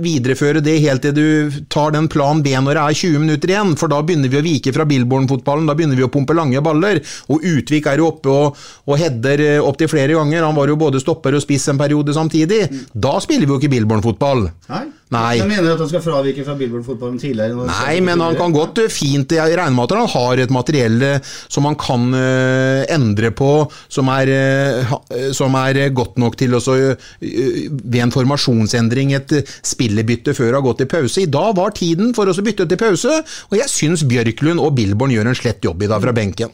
B: videreføre det helt til du tar den plan B når det er 20 minutter igjen, for da begynner vi å vike fra Billborn-fotballen, da begynner vi å pumpe lange baller, og Utvik er jo oppe og, og header eh, opptil flere ganger, han var jo både stopper og spiss en periode samtidig, da spiller vi jo ikke Billborn-fotball.
A: Nei?
B: Nei.
A: Jeg mener at han skal fravike fra Billboard-fotballen tidligere.
B: Nei, men han kan godt eh, fint Jeg regner med at han har et materiell eh, som han kan uh, endre på, som er, uh, som er godt nok til å så, eh, ved en formasjonsendring et spillebytte før å ha gått i pause. I dag var tiden for oss å bytte til pause, og jeg syns Bjørklund og Billborn gjør en slett jobb i dag fra benken.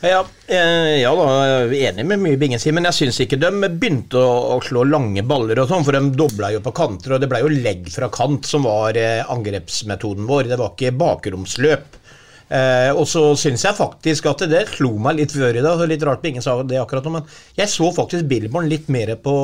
C: Ja, eh, ja da, jeg er enig med mye Bingen sier, men jeg syns ikke de begynte å, å slå lange baller og sånn, for de dobla jo på kanter, og det ble jo legg fra kant som var eh, angrepsmetoden vår. Det var ikke bakromsløp. Eh, og så syns jeg faktisk at det slo meg litt før i dag, litt rart ingen sa det akkurat nå, men jeg så faktisk Billborn litt mer på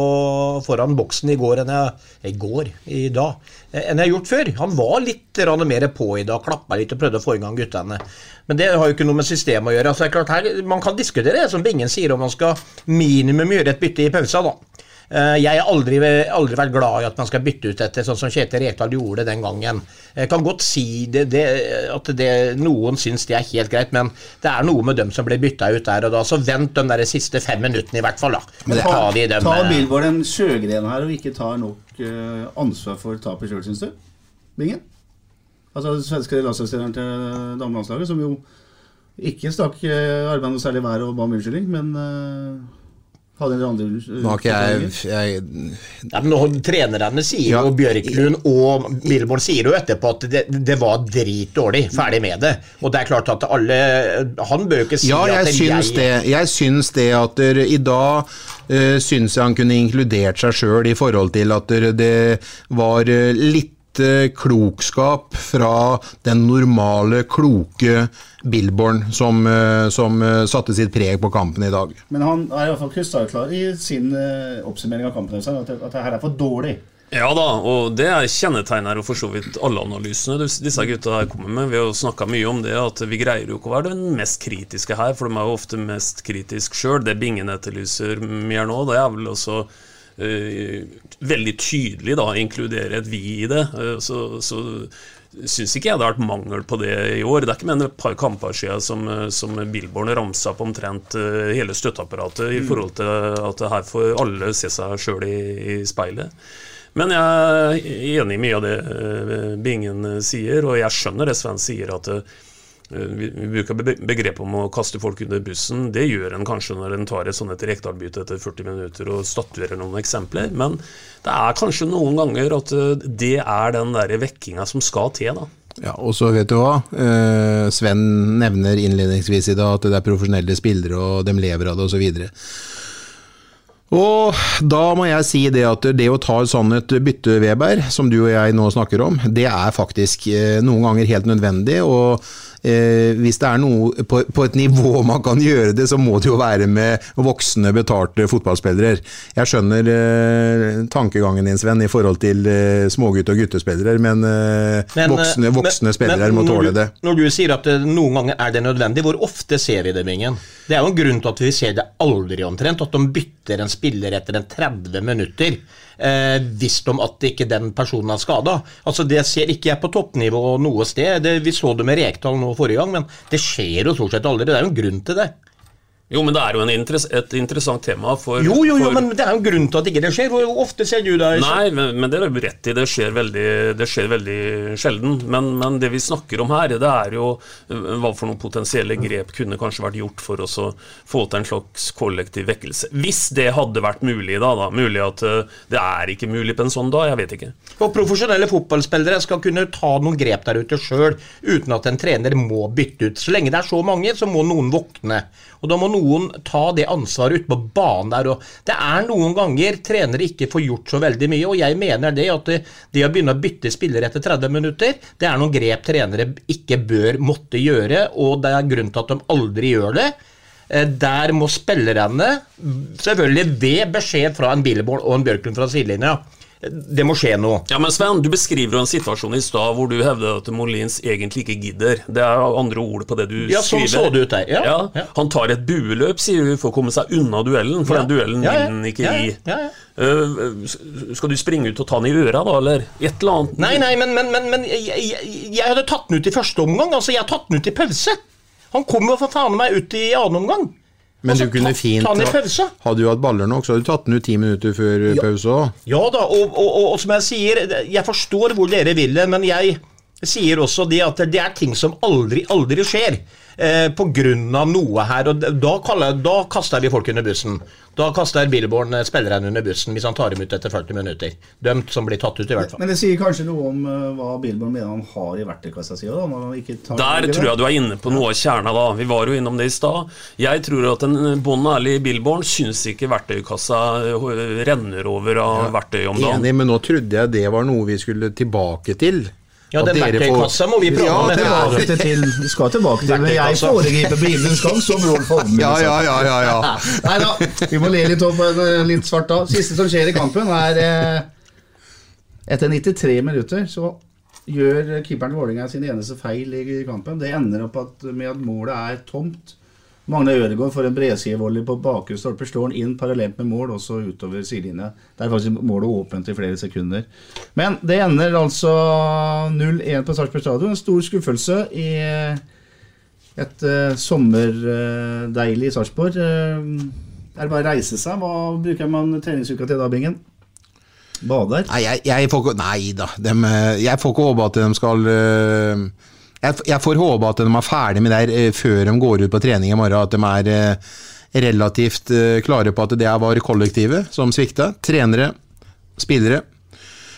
C: foran boksen i går enn jeg går? I dag. eh, Enn jeg har gjort før. Han var litt mer på i dag, klappa litt og prøvde å få i gang guttene. Men det har jo ikke noe med systemet å gjøre. Altså, det er klart her, Man kan diskutere det, som Bingen sier, om man skal minimum gjøre et bytte i pausa, da. Eh, Jeg har aldri, aldri vært glad i at man skal bytte ut dette, sånn som Kjetil Rekdal gjorde den gangen. Jeg kan godt si det, det, at det, noen syns det er helt greit, men det er noe med dem som ble bytta ut der og da. Så vent de der siste fem minuttene i hvert fall, da.
A: Men
C: Ta de dem,
A: ta Bilborg den sjøgrenen her og ikke tar nok eh, ansvar for tapet sjøl, syns du? Bingen? Altså den svenske landslagslederen til damelandslaget, som jo Ikke stakk arbeidet armene noe særlig i været og ba om unnskyldning, men eh, hadde en andre uh,
B: Nå har ikke jeg, jeg
C: Nei, men nå- Trenerne sier
B: Ja.
C: jo, Bjørklund og Milborn sier jo etterpå at det, det var dritdårlig. Ferdig med det. Og det er klart at alle Han bør jo ikke si
B: Ja, jeg
C: at
B: syns det. Jeg syns det at der, i dag uh, syns jeg han kunne inkludert seg sjøl i forhold til at der, det var uh, litt eh, klokskap fra den normale, kloke Billborn som, eh, som eh, satte sitt preg på kampen i dag.
A: Men han er i hvert fall krystallklar i sin oppsummering av kampen. At, at det her er for dårlig.
D: Ja da, og det er kjennetegner og for så vidt alle analysene disse gutta her kommer med. Vi har jo snakka mye om det, at vi greier jo ikke å være den mest kritiske her, for de er jo ofte mest kritiske sjøl. Det Bingen etterlyser mer nå, det er vel også veldig tydelig da, inkludere et vi i det. Eh, så, så syns ikke jeg det har vært mangel på det i år. Det er ikke enn et par kamper siden som, eh, som Billborn ramsa opp omtrent eh, hele støtteapparatet i forhold til at her får alle se seg sjøl i, i speilet. Men jeg er enig i mye av det eh, Bingen eh, sier, og jeg skjønner det Sven sier, at eh, vi vi bruker be- begrepet om å kaste folk under bussen. Det gjør en kanskje når en tar et sånt et Rekdal-bytte etter 40 minutter og statuerer noen eksempler, men det er kanskje noen ganger at eh, det er den der vekkinga som skal til, da.
B: Ja, og så vet du hva, eh, Sven nevner innledningsvis i dag at det er profesjonelle spillere og de lever av det osv. Og da må jeg si det at det å ta sånn et bytte, Weber, som du og jeg nå snakker om, det er faktisk eh, noen ganger helt nødvendig. og eh, hvis det er noe på, på et nivå man kan gjøre det, så må det jo være med voksne, betalte fotballspillere. Jeg skjønner eh, tankegangen din, Sven, i forhold til eh, smågutt- og guttespillere, men, eh,
C: Men,
B: voksne,
C: eh,
B: voksne
C: men-
B: spillere
C: men
B: må tåle
C: du,
B: det.
C: Når du sier at det, noen ganger er det nødvendig, hvor ofte ser vi det, Bingen? Det er jo en grunn til at vi ser det aldri omtrent, at de bytter en spiller etter en 30 minutter. Eh, visst om at ikke den personen er skada. Altså, det ser ikke jeg på toppnivå noe sted. Det, vi så det med Rekdal nå forrige gang, men det skjer jo stort sett aldri. Det er jo en grunn til det.
D: Jo, men det er jo en interess et interessant tema for
C: Jo, jo, jo,
D: for,
C: men det er jo grunnen grunn til at ikke det skjer. Hvor ofte ser du det?
D: Nei, men, men det er rett i. Det skjer veldig, det skjer veldig sjelden. Men, men det vi snakker om her, det er jo øh, hva for noen potensielle grep kunne kanskje vært gjort for oss å få til en slags kollektiv vekkelse. Hvis det hadde vært mulig, da. da. Mulig at øh, det er ikke mulig på en sånn dag, jeg vet ikke.
C: Og profesjonelle fotballspillere skal kunne ta noen grep der ute sjøl, uten at en trener må bytte ut. Så lenge det er så mange, så må noen våkne. Og da må noen ta det ansvaret ute på banen der. Og det er noen ganger trenere ikke får gjort så veldig mye, og jeg mener det at det, det å begynne å bytte spillere etter 30 minutter, det er noen grep trenere ikke bør måtte gjøre, og det er grunnen til at de aldri gjør det. Eh, Der må spillerne, selvfølgelig ved beskjed fra en Billborn og en Bjørklund fra sidelinja, det må skje noe.
D: Ja, men Sven, du beskriver jo en situasjon i stad hvor du hevder at Molins egentlig ikke gidder. Det er andre ord på det du
C: Ja, sånn
D: skriver.
C: så det ut der. Ja, ja.
D: Han tar et bueløp, sier du, for å komme seg unna duellen, for
C: Ja.
D: den duellen
C: Ja, ja.
D: vil han ikke
C: Ja, ja. Ja, ja.
D: Øh, skal du springe ut og ta han i øra, da, eller et eller annet?
C: Nei, nei, men, men, men, men jeg, jeg, jeg hadde tatt den ut i første omgang. Altså, jeg har tatt den ut i pause. Han kom jo for faen meg ut i annen omgang.
B: Men
C: Altså,
B: du kunne
C: ta-
B: fint
C: ta den i pause.
B: Hadde du hatt baller nok, så hadde du tatt den ut ti minutter før
C: Ja.
B: pause òg.
C: Ja da, og, og, og, og som jeg sier, jeg forstår hvor dere vil det, men jeg sier også det at det er ting som aldri, aldri skjer. Eh, på grunn av noe her, og da, kaller, da kaster vi folk under bussen. Da kaster Billborn spilleren spillerne under bussen hvis han tar dem ut etter 40 minutter. Dømt som blir tatt ut, i hvert fall.
A: Men det sier kanskje noe om eh, hva Billborn mener han har i verktøykassa si. da, når han ikke tar
D: Der tror jeg du er inne på noe av kjerna, da. Vi var jo innom det i stad. Jeg tror at en bonde ærlig Billborn syns ikke verktøykassa renner over av verktøy om dagen.
B: Enig, men nå trodde jeg det var noe vi skulle tilbake til.
C: Ja, den verktøykassa må vi prate
B: Ja,
C: om
B: det
A: ja. til, skal tilbake til men jeg foregriper bilens gang som Rolf Holmen.
B: Ja, ja, ja, ja, ja.
A: Nei da, vi må le litt opp eh, litt svart da. Siste som skjer i kampen, er eh, Etter 93 minutter så gjør keeperen Vålerenga sin eneste feil i kampen. Det ender opp at, med at målet er tomt. Magne Ødegaard får en bredsidevolley på bakre stolpe, slår han inn parallelt med mål, også utover sidelinja. Der er faktisk målet åpent i flere sekunder. Men det ender altså 0-1 på Sarpsborg stadion. En stor skuffelse i et uh, sommerdeilig Sarpsborg. Uh, er det bare å reise seg? Hva bruker man treningsuka til da, Bingen? Bader?
B: Nei, jeg, jeg får ikke Nei da. Dem, eh, jeg får ikke håpe at de skal eh, Jeg, jeg får håpe at de er ferdig med det her eh, før de går ut på trening i morgen. At de er eh, relativt eh, klare på at det var kollektivet som svikta. Trenere, spillere.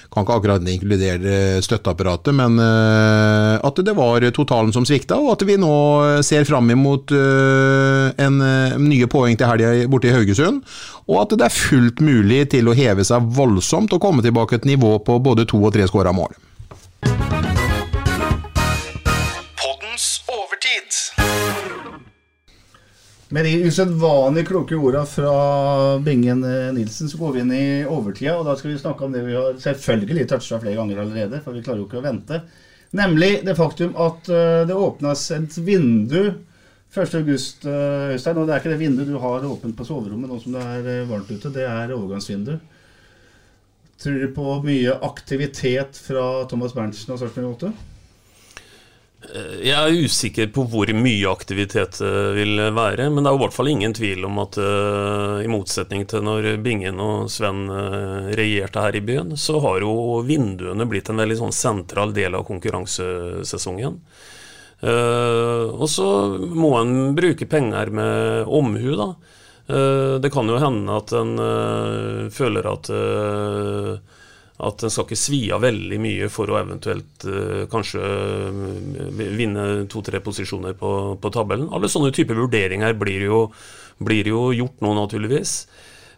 B: Kan ikke akkurat inkludere støtteapparatet, men at det var totalen som svikta, og at vi nå ser fram imot en nye poeng til helga borte i Haugesund. Og at det er fullt mulig til å heve seg voldsomt og komme tilbake et nivå på både to og tre skåra mål.
A: Med de usedvanlig kloke orda fra Bingen eh, Nilsen, så går vi inn i overtida. Og da skal vi snakke om det vi har selvfølgelig toucha flere ganger allerede, for vi klarer jo ikke å vente. Nemlig det faktum at eh, det åpnes et vindu 1. august, eh, Øystein. Og det er ikke det vinduet du har åpent på soverommet nå som det er eh, varmt ute. Det er overgangsvindu. Tror du på mye aktivitet fra Thomas Berntsen og Sarpsborg 8?
D: Jeg er usikker på hvor mye aktivitet det vil være, men det er i hvert fall ingen tvil om at uh, i motsetning til når Bingen og Sven regjerte her i byen, så har jo vinduene blitt en veldig sånn sentral del av konkurransesesongen. Og så må en bruke penger med omhu, da. det kan jo hende at en føler at at en skal ikke svi av veldig mye for å eventuelt uh, kanskje uh, vinne to-tre posisjoner på, på, tabellen. Alle sånne typer vurderinger blir jo, blir jo gjort nå, naturligvis.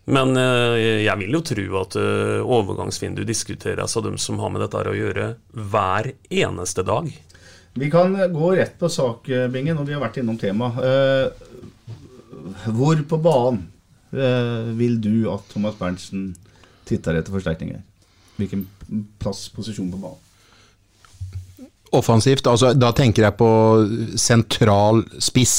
D: Men uh, jeg vil jo tro at overgangsvindu diskuteres av dem som har med dette å gjøre, hver eneste dag.
A: Vi kan gå rett på sak, Bingen, og vi har vært innom temaet. hvor på banen vil du at Thomas Berntsen titter etter forsterkninger? Hvilken plass, posisjon på banen?
B: Offensivt, altså da tenker jeg på sentral spiss.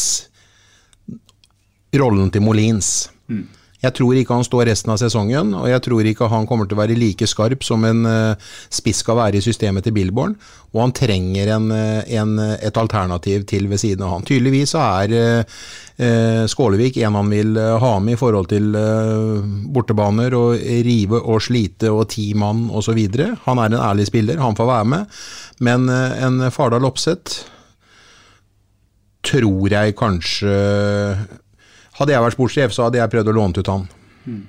B: Rollen til Molins.
A: Mm.
B: Jeg tror ikke han står resten av sesongen, og jeg tror ikke han kommer til å være like skarp som en uh, spiss skal være i systemet til Billborn. Og han trenger en, en, et alternativ til ved siden av han. Tydeligvis er uh, Skålevik en han vil ha med i forhold til uh, bortebaner og rive og slite og ti mann osv. Han er en ærlig spiller, han får være med. Men en Fardal Opseth tror jeg kanskje hadde jeg vært sportssjef, så hadde jeg prøvd å låne ut han.
A: Mm.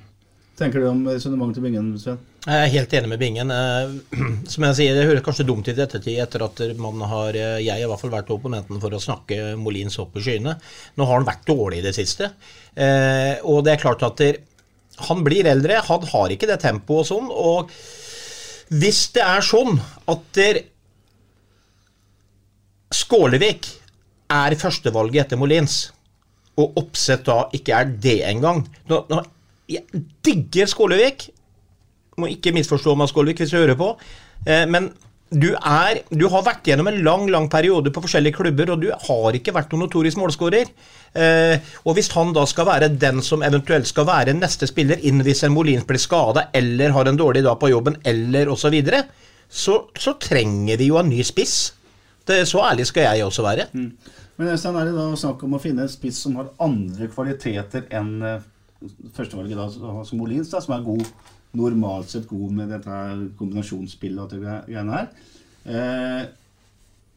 A: Tenker du om resonnementet til Bingen, Sven?
C: Jeg er helt enig med Bingen. Som jeg sier, Det høres kanskje dumt ut i ettertid, etter at man har jeg har i hvert fall vært opponenten for å snakke Molins opp i skyene. Nå har han vært dårlig i det siste. Og det er klart at han blir eldre, han har ikke det tempoet og sånn. Og hvis det er sånn at Skålevik er førstevalget etter Molins og Oppsett da ikke er det engang. Nå, nå, jeg digger Skålevik. Må ikke misforstå meg, Skålevik, hvis du hører på. Eh, men du, er, du har vært gjennom en lang lang periode på forskjellige klubber, og du har ikke vært noen notorisk målskårer. Eh, og hvis han da skal være den som eventuelt skal være neste spiller inn hvis en Molins blir skada eller har en dårlig dag på jobben eller osv., så, videre, så så trenger vi jo en ny spiss. Det, så ærlig skal jeg også være.
A: Mm. Men Øystein, er det da snakk om å finne en spiss som har andre kvaliteter enn eh, førstevalget, da, som Molins, da, som er god, normalt sett god med dette kombinasjonsspillet og det greiene her? Eh,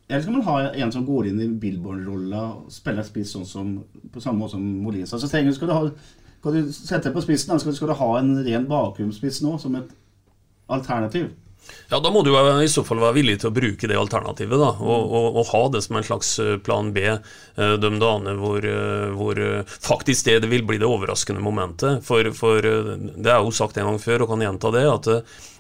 A: eller skal man ha en som går inn i Billborn-rolla og spiller spiss sånn som, på samme måte som Molins? Altså, trenger, skal, du ha, skal du sette på spissen, skal, skal du ha en ren bakromspiss nå som et alternativ?
D: Ja, Da må du i så fall være villig til å bruke det alternativet. da, Og, og, og ha det som en slags eh, plan B eh, de dagene hvor, eh, hvor, faktisk det, vil bli det overraskende momentet. For, for det er jo sagt en gang før, og kan gjenta det, at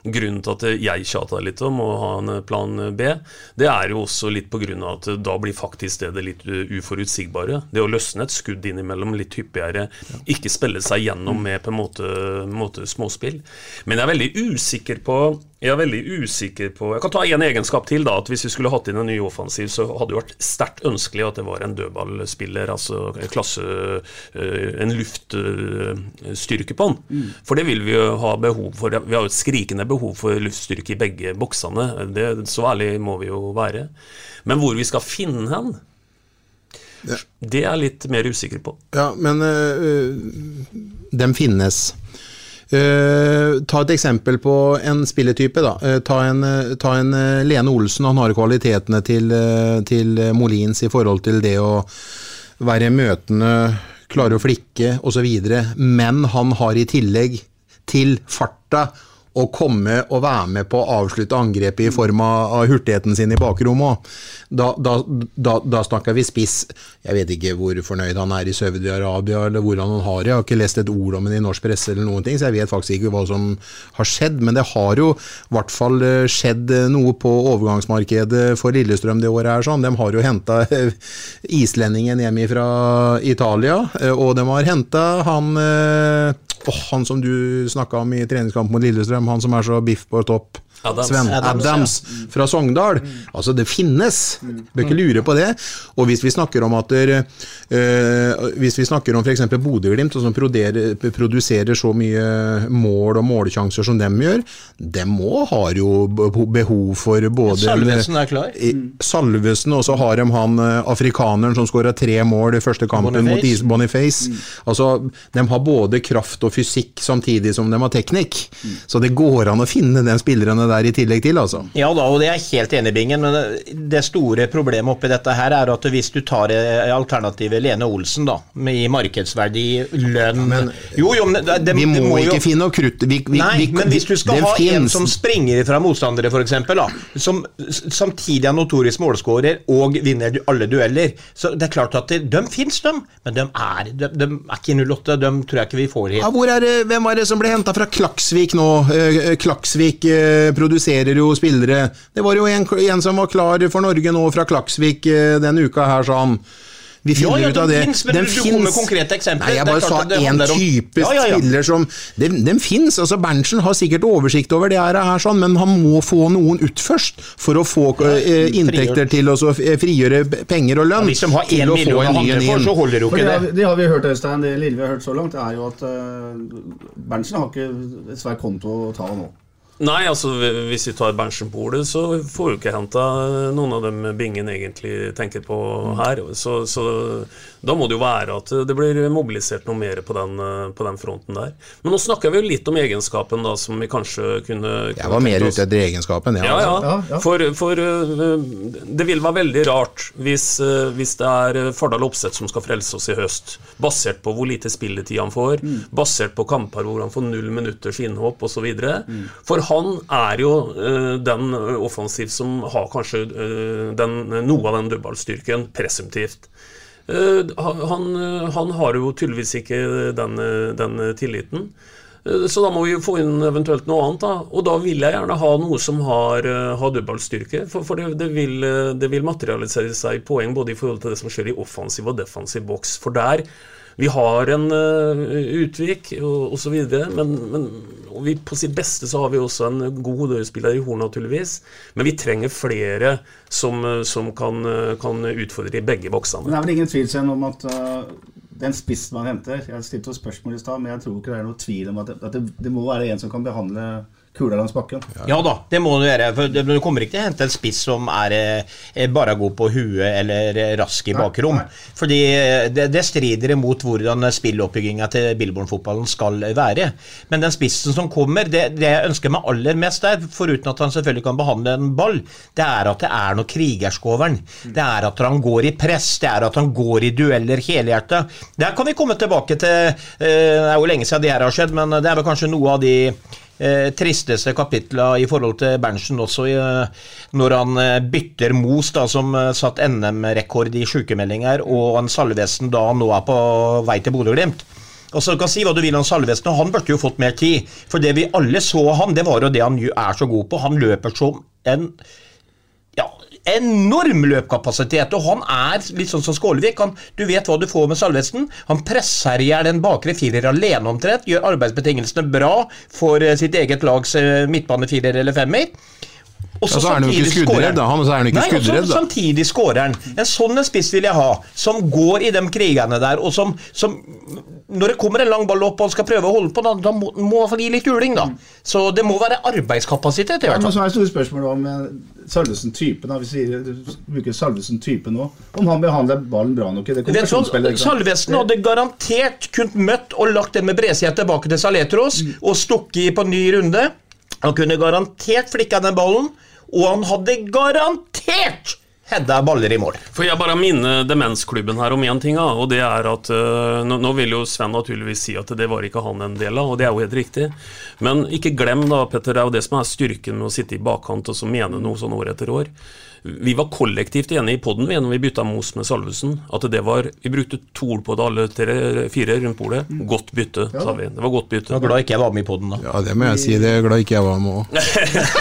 D: Grunnen til at jeg tjata litt om å ha en plan B, det er jo også litt pga. at da blir faktisk det det litt uforutsigbare. Det å løsne et skudd innimellom litt hyppigere, ikke spille seg gjennom med på en måte, måte småspill. Men jeg er veldig usikker på jeg er veldig usikker på Jeg kan ta én egenskap til. da, at Hvis vi skulle hatt inn en ny offensiv, så hadde det vært sterkt ønskelig at det var en dødballspiller, altså klasse eh, En luftstyrke på han. Mm. For det vil vi jo ha behov for. Vi har jo et skrikende behov behov for luftstyrke i begge boksene. Det, så ærlig må vi jo være. Men hvor vi skal finne hen, ja. det er jeg litt mer usikker på.
B: Ja, men øh, dem finnes. Uh, ta et eksempel på en spilletype. da. Uh, ta, en, uh, ta en Lene Olsen, han har kvalitetene til, til Molins i forhold til det å være møtende, klare å flikke osv. Men han har i tillegg til farta å komme og være med på å avslutte angrepet i form av, hurtigheten sin i bakrommet. Da, da, da, da snakker vi spiss. Jeg vet ikke hvor fornøyd han er i Saudi-Arabia, eller hvordan han har det. Jeg har ikke lest et ord om det i norsk presse, eller noen ting, så jeg vet faktisk ikke hva som har skjedd. Men det har jo i hvert fall eh, skjedd eh, noe på overgangsmarkedet for Lillestrøm det året. her sånn. De har jo henta islendingen hjem fra Italia, eh, og de har henta han åh, han som du snakka om i treningskamp mot Lillestrøm, han som er så biff på topp.
D: Adams.
B: Sven
D: Adams,
B: Adams, fra Sogndal. Altså, det finnes. Bør ikke lure på det. Og hvis vi snakker om at der, eh, Hvis vi snakker om f.eks. Bodø-Glimt, som produserer, produserer så mye mål og målsjanser som dem gjør, dem òg har jo behov for både
C: Salvesen er klar.
B: i- Salvesen, og så har de han eh, afrikaneren som skåra tre mål i første kampen mot Is Boniface. Altså, de har både kraft og fysikk samtidig som de har teknikk. Så det går an å finne de spillerne der i tillegg til, altså.
C: Ja da, og det er jeg helt enig i, Bingen. Men det- store problemet oppi dette her er at hvis du tar eh, alternativet Lene Olsen, da, med i markedsverdi, lønn Jo, jo, men det, det,
B: vi
C: det
B: må
C: jo-
B: ikke finne noe krutt vi, vi,
C: Nei,
B: vi,
C: men hvis du skal
B: ha
C: ha en som springer fra motstandere, f.eks., som samtidig er notorisk målskårer og vinner alle dueller Så det er klart at det, de fins, de, men de er, de, de er ikke 08. De tror jeg ikke vi får
B: ja,
C: hit.
B: hvor er det, Hvem var det som ble henta fra Klaksvik nå? Eh, Klaksvik eh, produserer jo spillere. Det var jo en, en som var klar for Norge nå fra Klaksvik eh, denne uka her, sa han. Vi finner
C: ja,
B: ut av det.
C: finnes, men
B: Den
C: du- med
B: finnes.
C: konkrete eksempler.
B: Nei, jeg bare sa én
C: handler om-
B: type
C: Ja, ja, ja.
B: spiller som Den, den fins. Altså, Berntsen har sikkert oversikt over det her, sånn, men han må få noen ut først for å få eh, inntekter til å så frigjøre penger og lønn.
C: Ja, hvis de har
B: få
C: million å
B: en ny
C: handle for, så holder jo ikke
A: det,
C: det.
A: har, det har vi hørt, Øystein. Det lille vi har hørt så langt, er jo at uh, Berntsen har ikke et svær konto å ta nå.
D: Nei, altså hvis vi tar Berntsen på ordet, så får vi ikke henta noen av dem Bingen egentlig tenker på her. Så, så da må det jo være at det blir mobilisert noe mer på den, på den fronten der. Men nå snakker vi jo litt om egenskapen da, som vi kanskje kunne
B: Jeg var mer ute etter egenskapen, ja.
D: Ja, ja.
A: Ja, ja.
D: For, for øh, det vil være veldig rart hvis, hvis det er Fardal Opseth som skal frelse oss i høst, basert på hvor lite spilletid han får, basert på kamper hvor han får null minutters innhopp osv. Mm. For han er jo øh, den øh, offensiv som har kanskje øh, den, noe av den dødballstyrken, presumptivt. Eh, han, han har jo tydeligvis ikke den, den tilliten. Eh, Så da må vi jo få inn eventuelt noe annet. da Og da vil jeg gjerne ha noe som har, eh, har dødballstyrke. For, for det, det, vil, eh, det vil materialisere seg i poeng både i forhold til det som skjer i offensiv og defensiv boks. For der vi har en uh, Utvik og osv., men, men og vi, på sitt beste så har vi også en god dørspiller i Horn, naturligvis. Men vi trenger flere som, eh, som kan, eh, kan utfordre i begge boksene.
A: Det er vel ingen tvil om at uh, den spissen man henter Jeg stilte jo spørsmål i stad, men jeg tror ikke det er noe tvil om at, det, at det, det må være en som kan behandle kula langs bakken.
C: Ja da, det må du gjøre. For du kommer ikke til å hente en spiss som er, er bare god på huet eller eh, rask i bakrom.
A: nei.
C: Fordi eh, det, det strider imot hvordan spilloppbygginga til Billborn-fotballen skal være. Men den spissen som kommer, det, det jeg ønsker meg aller mest der, foruten at han selvfølgelig kan behandle en ball, det er at det er noe krigersk over han. Det er at han går i press, det er at han går i dueller helhjerta. Der kan vi komme tilbake til eh, Det er jo lenge siden det her har skjedd, men det er vel kanskje noe av de eh, tristeste kapitla i forhold til Berntsen også, eh, når han eh, bytter Mos, da, som eh, satt NM-rekord i sykemeldinger, og han Salvesen da nå er på vei til Bodø-Glimt. Og så kan si hva du vil om Salvesen, og han burde jo fått mer tid. For det vi alle så han, det var jo det han er så god på. Han løper som en enorm løpkapasitet, og han er litt sånn som Skålevik. Han, du vet hva du får med Salvesen. Han presser i hjel en bakre firer alene omtrent, gjør arbeidsbetingelsene bra for eh, sitt eget lags eh, midtbanefirer eller femmer. Og så
B: er han jo ikke skuddredd, da. Han- så er han ikke
C: Nei, og så
B: skuddredd, da.
C: Samtidig skårer han. En sånn en spiss vil jeg ha, som går i de krigene der, og som, som Når det kommer en lang ball opp og han skal prøve å holde på, da, da må han må få gi litt juling, da. Så det må være arbeidskapasitet, i
A: Ja, men så er det store spørsmål om eh, Salvesen-typen. da, Vi bruker Salvesen-type nå. Om han behandler ballen bra nok i det ikke sant?
C: Salvesen hadde garantert kunnet møtt og lagt den med bredsida tilbake til Saletros
A: Mm.
C: og stukket i på ny runde. Han kunne garantert flikka den ballen, og han hadde garantert hedda baller i mål.
D: For jeg bare minner Demensklubben her om én ting, og det er at øh, nå, nå vil jo Sven naturligvis si at det var ikke han en del av, og det er jo helt riktig. Men ikke glem, da, Petter, det er jo det som er styrken med å sitte i bakkant og så mene noe sånn år etter år. Vi var kollektivt enige i poden når vi bytta Mos med Salvesen. At det var Vi brukte to ord på det, alle tre, fire rundt bordet. Godt bytte, sa vi. Det var godt bytte.
C: Jeg var glad ikke jeg var med i poden da.
B: Ja, det må jeg si. Det er glad ikke jeg var med òg.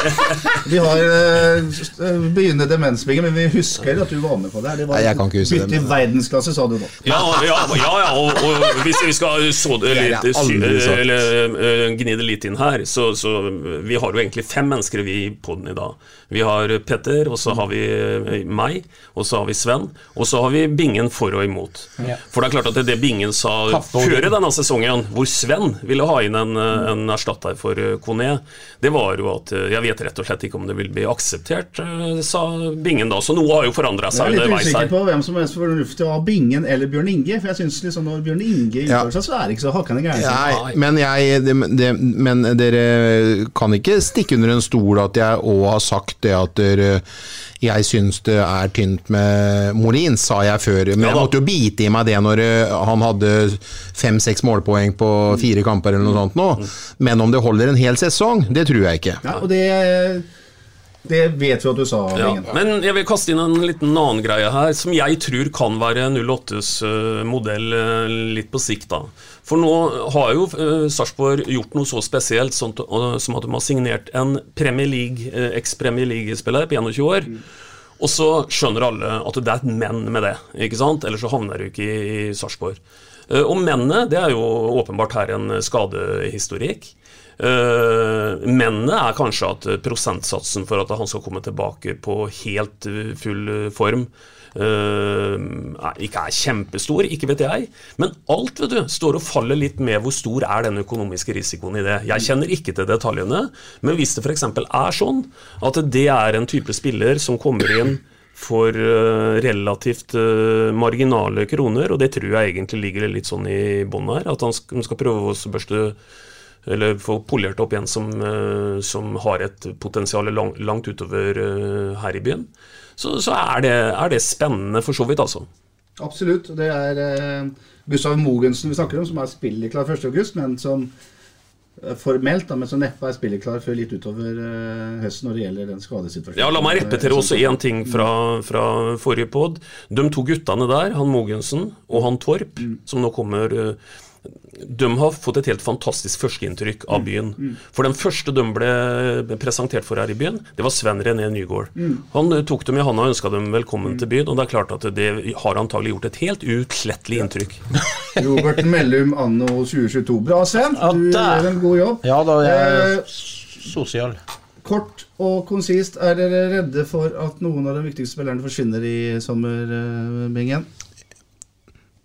A: Vi har uh, begynnende demensbygge, men vi husker at du var med på det. Det var
B: Nei, jeg kan ikke huske det,
A: bytte i verdensklasse, sa du da.
D: Ja, ja, ja, ja og, og hvis vi skal så det litt, sy- eller, øh, gni det litt inn her, så, så vi har jo egentlig fem mennesker vi i poden i dag. Vi har Petter, og så har vi øh, meg, og så har vi Sven, og så har vi Bingen for og imot.
C: Ja.
D: For det er klart at det, det Bingen sa før i denne sesongen, hvor Sven ville ha inn en, øh, en erstatter for øh, Kone, det var jo at jeg vet rett og slett ikke om det vil bli akseptert, sa Bingen da. Så noe har jo forandra
A: Jeg er litt usikker på hvem som helst mest fornuftig å ha Bingen eller Bjørn Inge. For jeg synes liksom når Bjørn Inge
B: Ja.
A: uttaler seg, så er det ikke så hakkende gærent.
B: Men, jeg, det, det, men dere kan ikke stikke under en stol at jeg òg har sagt det at dere, jeg syns det er tynt med Molins, sa jeg før. Men
D: Ja
B: jeg måtte jo bite i meg det når eh, han hadde fem-seks målpoeng på fire kamper eller noe sånt nå. Men om det holder en hel sesong, det tror jeg ikke.
A: Ja, og det, det vet vi at du sa,
D: Ja, men jeg vil kaste inn en liten annen greie her, som jeg tror kan være 08s eh, modell eh, litt på sikt. da. For nå har jo uh, Sarpsborg gjort noe så spesielt sånt, eh, som at de har signert en Premier League, eh, eks-Premier League-spiller på 21 år. Og så skjønner alle at det er et men med det, ikke sant? ellers så havner du ikke i, i Sarpsborg. Eh, og mennene, det er jo åpenbart her en skadehistorikk. Uh, Mennene er kanskje at eh, prosentsatsen for at han skal komme tilbake på helt eh, full eh, form eh, er- ikke er kjempestor, ikke vet jeg. Men alt vet du, står og faller litt med hvor stor er den økonomiske risikoen i det. Jeg kjenner ikke til detaljene, men hvis det f.eks. er sånn at det er en type spiller som kommer inn for eh, relativt eh, marginale kroner, og det tror jeg egentlig ligger litt sånn i bånn her, at han skal prøve å børste eller få polert opp en som, eh, som har et potensial lang, langt utover eh, her i byen, så, så er, det, er det spennende for så vidt, altså.
A: Absolutt. Det er eh, Gustav Mogensen vi snakker om, som er spilleklar 1.8, men som formelt, da, men som neppe er spilleklar før litt utover høsten når det gjelder den skadesituasjonen.
D: Ja, La meg repetere også én ting fra, fra forrige pod. De to guttene der, han Mogensen og han Torp, som nå kommer de har fått et helt fantastisk førsteinntrykk av byen. For den første de ble presentert for her i byen, det var Sven René Nygaard. Han eh, tok dem i handa og ønska dem velkommen til byen, og det er klart at det har antagelig gjort et helt utslettelig inntrykk.
A: Robert Mellum anno 2022. Bra, Sven. Du gjør en god jobb.
C: Ja da, jeg er
A: Eh,
C: sosial.
A: Kort og konsist, er dere redde for at noen av de viktigste spillerne forsvinner i sommerbingen? Bingen?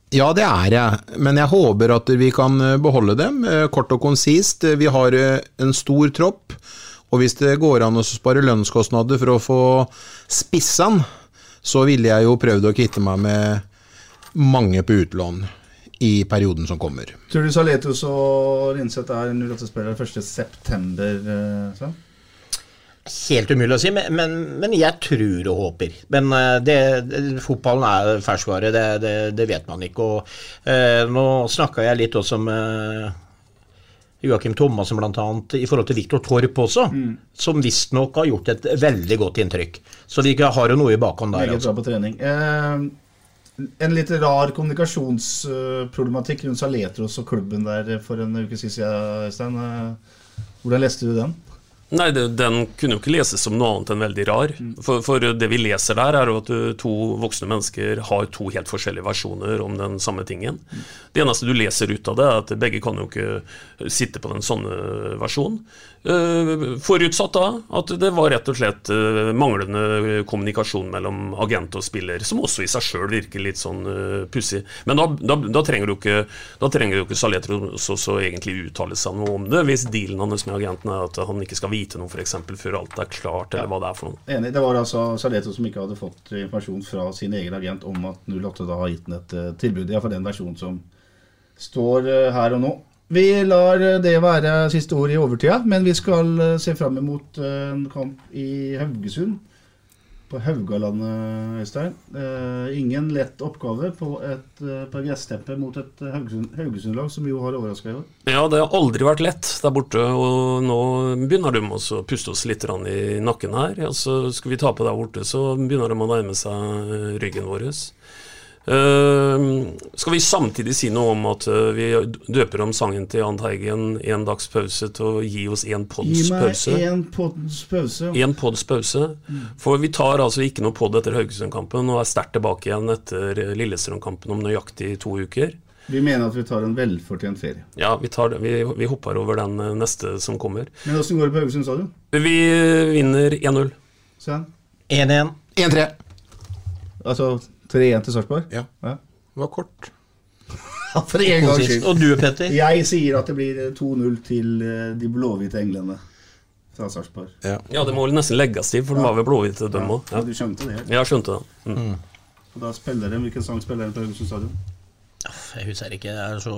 B: Ja, det er jeg, men jeg håper at vi kan eh, beholde dem. eh, Kort og konsist. Vi har eh, en stor tropp, og hvis det går an å spare lønnskostnader for å få spissene, så ville jeg jo prøvd å kvitte meg med mange på utlån i perioden som kommer.
A: Tror du Saletos og Linseth er 08-spillere 1.9., eh, Sven?
C: Helt umulig å si, men, men, men jeg tror og håper. Men eh, det, det, fotballen er ferskvare, det, det, det vet man ikke. Og eh, Nå snakka jeg litt også med Joakim Thomassen bl.a. i forhold til Viktor Torp også, som visstnok har gjort et veldig godt inntrykk. Så de har jo noe i bakhånd der.
A: Meget
C: Altså.
A: bra på trening. Eh, en litt rar kommunikasjonsproblematikk rundt Saletros og klubben der for en uke siden, Øystein. Eh, Hvordan leste du den?
D: Nei, det, den kunne jo ikke leses som noe annet enn veldig rar. For, for det vi leser der, er jo at to voksne mennesker har to helt forskjellige versjoner om den samme tingen. Det eneste du leser ut av det, er at begge kan jo ikke sitte på den sånne versjonen. Uh, forutsatt da at det var rett og slett uh, manglende kommunikasjon mellom agent og spiller, som også i seg sjøl virker litt sånn uh, pussig. Men da, da, da trenger jo ikke, da trenger jo ikke Saletros også egentlig uttale seg noe om det, hvis dealen hans med agenten er at han ikke skal vite noe f.eks. før alt er klart, eller hva det er for noe.
A: Enig. Det var altså Saleto som ikke hadde fått informasjon fra sin egen agent om at 08 da har gitt ham et tilbud. Iallfall den versjonen som står her og nå. Vi lar det være siste ord i overtida, men vi skal uh, se fram mot uh, en kamp i Haugesund. På Haugalandet, Øystein. Uh, ingen lett oppgave på et uh, gressteppe mot et Haugesund- Haugesund-lag som jo har overraska i år.
D: Ja, det har aldri vært lett der borte, og nå begynner de også å puste oss litt i nakken her. Ja, så skal vi tape der borte, så begynner de å nærme seg ryggen vår. Eh, skal vi samtidig si noe om at eh, vi døper om sangen til Jahn Teigen 'En dags pause' til å gi oss én pods
A: Gi meg
D: pause?
A: én pods pause.
D: En pods pause. For vi tar altså ikke noe pod etter Haugesund-kampen og er sterkt tilbake igjen etter Lillestrøm-kampen om nøyaktig to uker.
A: Vi mener at vi tar en velfortjent ferie.
D: Ja, vi, tar, vi, vi hopper over den eh, neste som kommer.
A: Men åssen går det på Haugesund stadion?
D: Vi vinner 1-0.
A: Sven?
C: 1-1.
B: 1-3.
A: Altså 3-1 til Sarpsborg?
B: Ja. Det var kort.
A: For en gangs skyld.
C: Og du, Petter?
A: Jeg sier at det blir 2-0 til eh, de blåhvite englene fra Sarpsborg.
B: Ja.
D: Ja, det må vel nesten legges til, for de var vel blåhvite, de òg. Ja.
A: Ja, du skjønte det?
D: Jeg skjønte det. Mm.
A: Og da spiller de, Hvilken sang spiller de på Haugesund stadion?
C: Jeg husker ikke. Jeg er så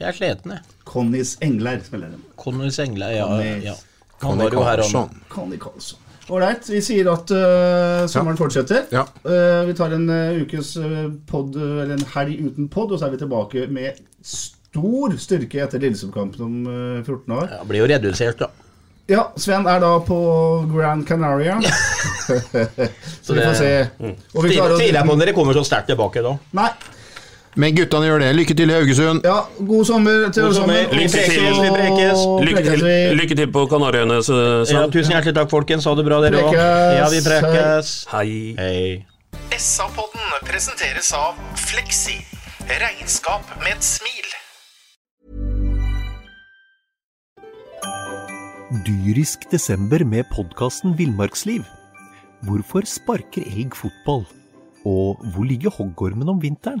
C: Jeg er sliten, jeg.
A: Connys Engler spiller de.
C: Connys Engler, ja.
A: Conny-
C: ja. Han var jo her om
A: Conny Karlsson. Ålreit, vi sier at uh, sommeren fortsetter.
B: Ja.
A: Uh, vi tar en uh, ukes pod, eller en helg uten pod, og så er vi tilbake med stor styrke etter Lillestrøm-kampen om øh, 14 år.
C: Ja, blir jo redusert, da.
A: Ja, Sven er da på Grand Canaria. så vi får se. Å-
C: Tviler jeg på om dere kommer så sterkt tilbake da.
A: Nei.
B: Men guttene gjør det. Lykke til i Haugesund.
A: Ja, god sommer til alle sammen. Lykke
C: til, vi prekes.
D: Lykke til, lykke til på Kanariøyene,
C: Ja, tusen hjertelig takk, folkens. Ha det bra, dere òg. Ja, vi prekes.
D: Hei.
C: Hei.
G: SA-podden presenteres av Fleksi. Regnskap med et smil.
F: Dyrisk desember med podkasten Villmarksliv. Hvorfor sparker elg fotball? Og hvor ligger hoggormen om vinteren?